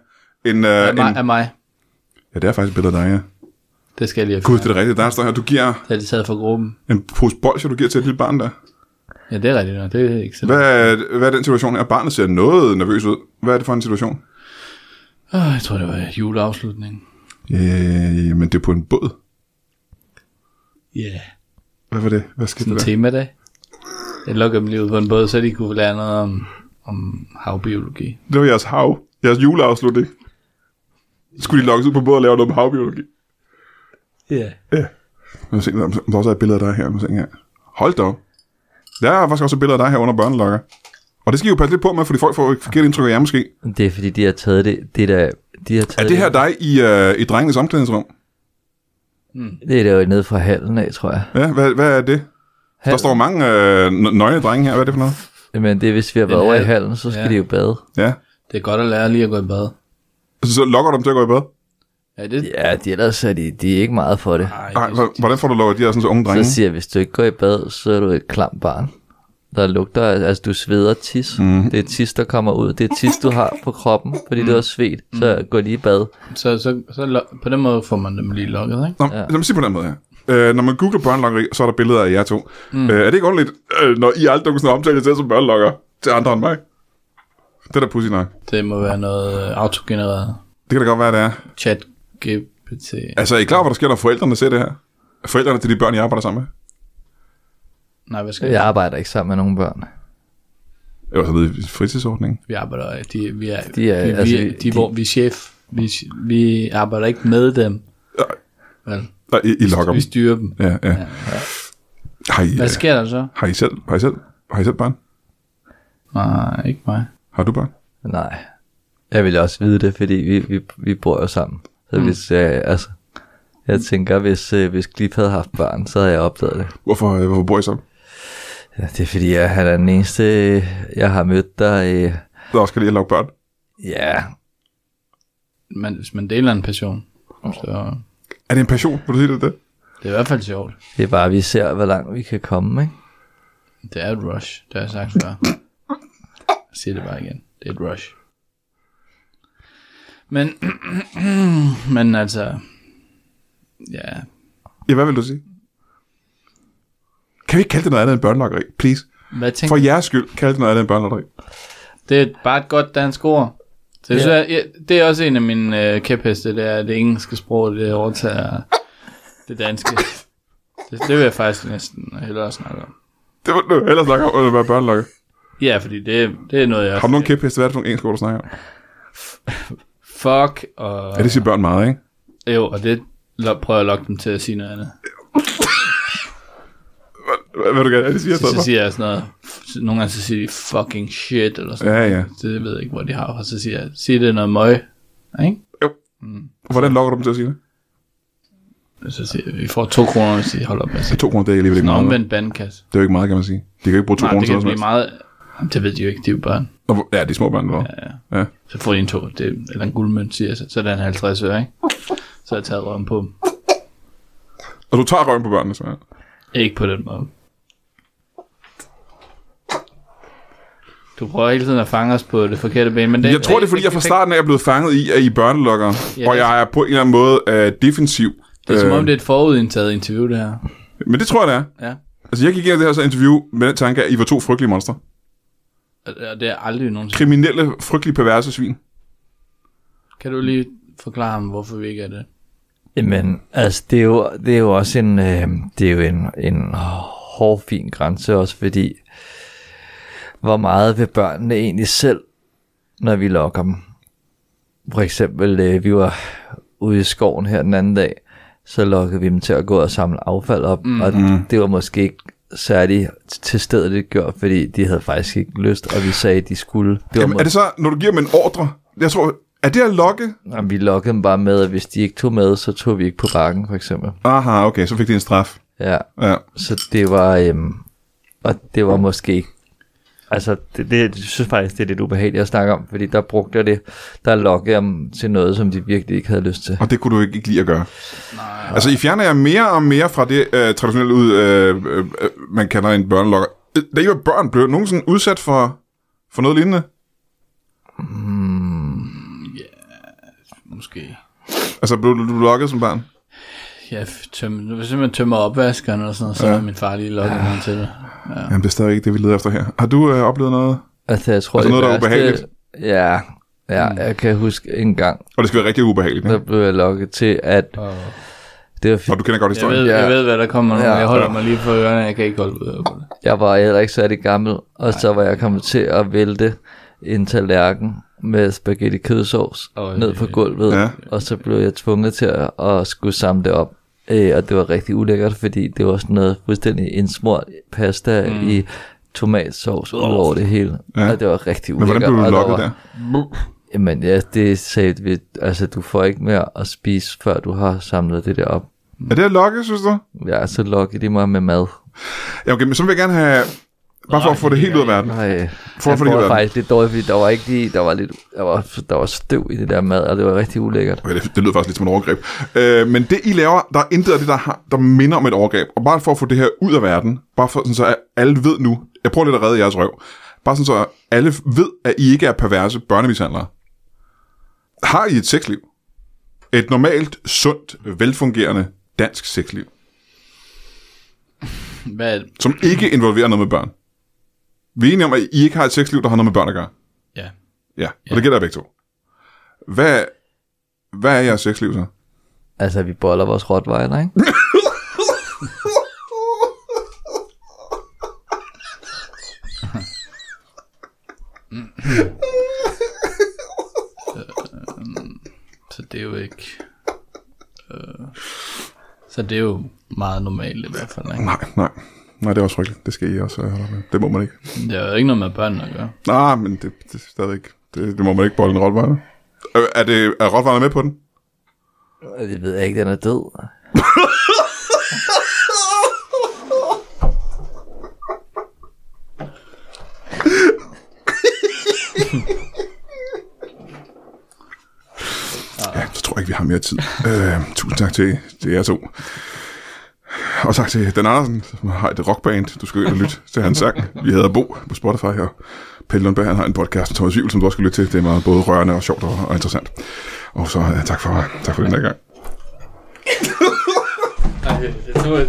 en... Uh, Af mig, en af mig. ja, det er faktisk et billede af dig, ja. Det skal jeg lige have Gud, det er rigtigt. Der står her, du giver Det er det taget fra gruppen. en pose bolsjer, du giver til et lille barn der. Ja, det er rigtigt. Det er ikke så Hvad er, hvad er den situation her? Barnet ser noget nervøs ud. Hvad er det for en situation? Oh, Jeg tror, det var juleafslutningen. Øh, men det er på en båd. Ja. Yeah. Hvad var det? Hvad skete Sådan der? temadag. Jeg lukker dem lige ud på en båd, så de kunne lære noget om, om havbiologi. Det var jeres hav. Jeres juleafslutning. Skulle de lokkes ud på båd og lave noget om havbiologi? Ja. Yeah. Ja. Jeg se, der der også er et billede af dig her. Hold da op. Der er faktisk også et billede af dig her under børnelokker. Og det skal I jo passe lidt på med, fordi folk får et forkert indtryk af jer måske. Det er fordi, de har taget det, det der, de har taget Er det her dig i, uh, i drengenes omklædningsrum? Det er der jo nede fra hallen af, tror jeg. Ja, hvad, hvad er det? Der Hallen. står mange øh, nø- nøgne drenge her. Hvad er det for noget? Men det er, hvis vi har været over i hal. hallen, så skal Ja. de jo bade. Ja. Det er godt at lære lige at gå i bad. Så, så lokker du dem til at gå i bad? Ja, det... Ja, de, ellers er de, de er ikke meget for det. Ej, Nej, hvordan får du lukket de her sådan, så unge drenge? Så siger jeg, hvis du ikke går i bad, så er du et klamt barn. Der lugter, altså du sveder tis. Mm. Det er tis, der kommer ud. Det er tis, du har på kroppen, fordi mm. du har svedt. Så gå lige i bad. Så, så, så på den måde får man dem lige lukket, ikke? Nå, ja. lad mig sige på den måde her. Øh, når man googler børnelokkeri, så er der billeder af jer to. Mm. Øh, er det ikke underligt, øh, når I aldrig nogensinde omtaler jer selv som børnelokker til andre end mig? Det er da pussy nok. Det må være noget øh, autogenereret. Det kan da godt være, det er. Chat GPT. Altså, er I klar, hvad der sker, når forældrene ser det her? Forældrene til de børn, jeg arbejder sammen med? Nej, hvad skal Jeg arbejder ikke sammen med nogen børn. Det var sådan noget i fritidsordningen. Vi arbejder de, vi er, De er- vi, altså, vi, de, de- hvor vi er chef. Vi, vi arbejder ikke med dem. Vel, Nej, I, I lokker vi dem. styrer dem. Ja, ja. Har I, Hvad øh, sker der så? har I selv, har I selv, har I selv børn? Nej, ikke mig. Har du børn? Nej. Jeg vil også vide det, fordi vi, vi, vi bor jo sammen. Så mm. hvis, øh, altså, jeg tænker, hvis, øh, hvis Glip havde haft børn, så havde jeg opdaget det. Hvorfor, øh, hvorfor bor I sammen? Ja, det er fordi, jeg, han er den eneste, jeg har mødt, der... Øh, Der også kan lide at lave børn. ja, Men hvis man deler en passion, så Er det en passion? Vil du sige det? det? det er i hvert fald sjovt. det er bare, vi ser, hvor langt vi kan komme, ikke? Det er et rush, det har jeg sagt før. Jeg siger det bare igen. Det er et rush. Men, (clears throat) men altså, ja, Ja, hvad vil du sige? Kan vi ikke kalde det noget andet end børnelokkeri? Please. hvad tænker For jeres skyld, kald det noget andet end børnelokkeri. Det er bare et godt dansk ord. Så jeg Ja. synes, jeg, det er også en af mine øh, kæpheste, det er at det engelske sprog, det overtager det danske. Det, det vil jeg faktisk næsten hellere snakke om. Det vil du hellere snakke om, at være børnelokker. Ja, fordi det, det er noget, jeg... Har du nogen kæpheste? Hvad er det for nogle engelske ord, du snakker om? Fuck, og... Ja, det siger børn meget, ikke? Jo, og det prøver jeg at lokke dem til at sige noget andet. Hvad, du gerne? Ja, det siger Så, så siger jeg sådan noget... Nogle gange så siger de fucking shit, eller sådan Ja, ja. Det ved jeg ikke, hvor de har. Og så siger jeg, sig det er noget møg. Ikke? Hvordan lokker du dem til at sige det? Så siger jeg, vi får to kroner, hvis de holder op med at sige. to kroner, det er alligevel ikke En meget. omvendt bandkasse. Det er jo ikke meget, kan man sige. De kan jo ikke bruge to Nej, kroner det til kan noget som blive helst. meget... Jamen, det ved de jo ikke, de er jo børn. Hvor- Ja, de er små børn, eller ja. ja. Så får de en to, det, eller en guldmønt, siger jeg, så, så er det en 50 øre, ikke? Så har jeg taget røven på dem. Og du tager røven på børnene, så ja. Ikke på den måde. Du prøver hele tiden at fange os på det forkerte ben, men det, Jeg tror, det er, fordi jeg fra starten af er blevet fanget i, at I er børnelokker, Ja, og jeg er på en eller anden måde uh, defensiv. Det er som Øh, om, det er et forudindtaget interview, det her. Men det tror jeg, det er. Ja. Altså, jeg gik ind i det her så interview med den tanke, at I var to frygtelige monstre. Og det er aldrig nogensinde. Kriminelle, frygtelige, perverse svin. Kan du lige forklare ham, hvorfor vi ikke er det? Jamen, altså, det er jo, det er jo også en, øh, det er jo en, en hård, fin grænse også, fordi hvor meget vil børnene egentlig selv, når vi lokker dem? For eksempel, øh, vi var ude i skoven her den anden dag, så lokkede vi dem til at gå og samle affald op, mm. og det var måske ikke særlig til stedet det gjort, fordi de havde faktisk ikke lyst, og vi sagde, at de skulle. Det Jamen, er det så, når du giver dem en ordre? Jeg tror, er det at lokke? Jamen, vi lokkede dem bare med, at hvis de ikke tog med, så tog vi ikke på bakken, for eksempel. Aha, okay, så fik de en straf. Ja, Ja. så det var, øhm, og det var måske ikke, altså det, det, jeg synes faktisk, det er lidt ubehageligt at snakke om, fordi der brugte jeg det, der lokkede jeg dem til noget, som de virkelig ikke havde lyst til. Og det kunne du ikke, ikke lide at gøre. Nej. Altså, I fjerner jer mere og mere fra det øh, traditionelle ud, øh, øh, man kalder en børnelokker. Da I var børn, blev nogen sådan udsat for, for noget lignende? Måske. Altså, blev du, du lokket som barn? Jeg tømmer, hvis man tømmer opvaskeren og sådan noget, så Ja. er min far lige lukket mig til det. Jamen, det er stadig ikke det, vi leder efter her. Har du øh, oplevet noget? Altså, jeg tror, Altså det noget, der er ubehageligt? Ja, ja, jeg kan huske en gang, Og det skal være rigtig ubehageligt. der Ja? blev jeg lokket til, at Og det var Og fint. du kender godt jeg, historien. ved, Ja. jeg ved, hvad der kommer nu. Ja. Jeg holder Ja. mig lige for ørerne, jeg kan ikke holde ud på det. Jeg var heller ikke særlig gammel, og så var jeg kommet til at vælte en tallerken med spaghetti kødsovs Øj. ned på gulvet, Ja. og så blev jeg tvunget til at, at skulle samle det op. Øh, og det var rigtig ulækkert, fordi det var sådan noget fuldstændig indsmurt pasta mm. i tomatsovs ud over det hele. Ja. Og det var rigtig Men ulækkert. hvordan blev du lokket var- der? Jamen ja, det sagde vi, altså du får ikke mere at spise, før du har samlet det der op. Er det at lokke, synes du? Ja, så lokkede de mig med mad. Ja, okay, men så vil jeg gerne have... Bare for at få det helt ud af verden. Nej, For at få det helt ud af verden. faktisk lidt dårligt, fordi der var ikke lige, der var lidt, der var, der var støv i det der mad, og det var rigtig ulækkert. Okay, det, det lyder faktisk lidt som et overgreb. Øh, men det, I laver, der er intet af det, der, har, der minder om et overgreb. Og bare for at få det her ud af verden, bare for, sådan, så alle ved nu, jeg prøver lidt at redde jeres røv, bare sådan, så alle ved, at I ikke er perverse børnemishandlere. Har I et sexliv? Et normalt, sundt, velfungerende dansk sexliv, Hvad som ikke involverer noget med børn. Vi er enige om, at I ikke har et sexliv, der har noget med børn at gøre. Ja. Ja, og det gælder begge to. Hvad, hvad er jeres sexliv så? Altså, vi boller vores rottweiler, ikke? (laughs) Så det er jo ikke... Øh, så det er jo meget normalt i hvert fald, ikke? Nej, nej. Nej, det er også frygteligt. Det skal I også øh, holde med. Det må man ikke. Det er jo ikke noget med børnene at gøre. Nej, men det, det er stadig ikke. Det, det må man ikke bolde en rottweiler. Øh, Er, det, er rottweiler med på den? Det ved jeg ikke, den er død. Ja, så tror jeg ikke, vi har mere tid. Øh, tusind tak til, til jer to. Og tak til Dan Andersen, som har et rockband. Du skal ind og lytte til hans sang. Vi hedder Bo på Spotify her. Pelle Lundberg, han har en podcast med Thomas Juhl, som du også skal lytte til. Det er meget både rørende og sjovt og, og interessant. Og så uh, tak for, tak for den her gang. Det tog en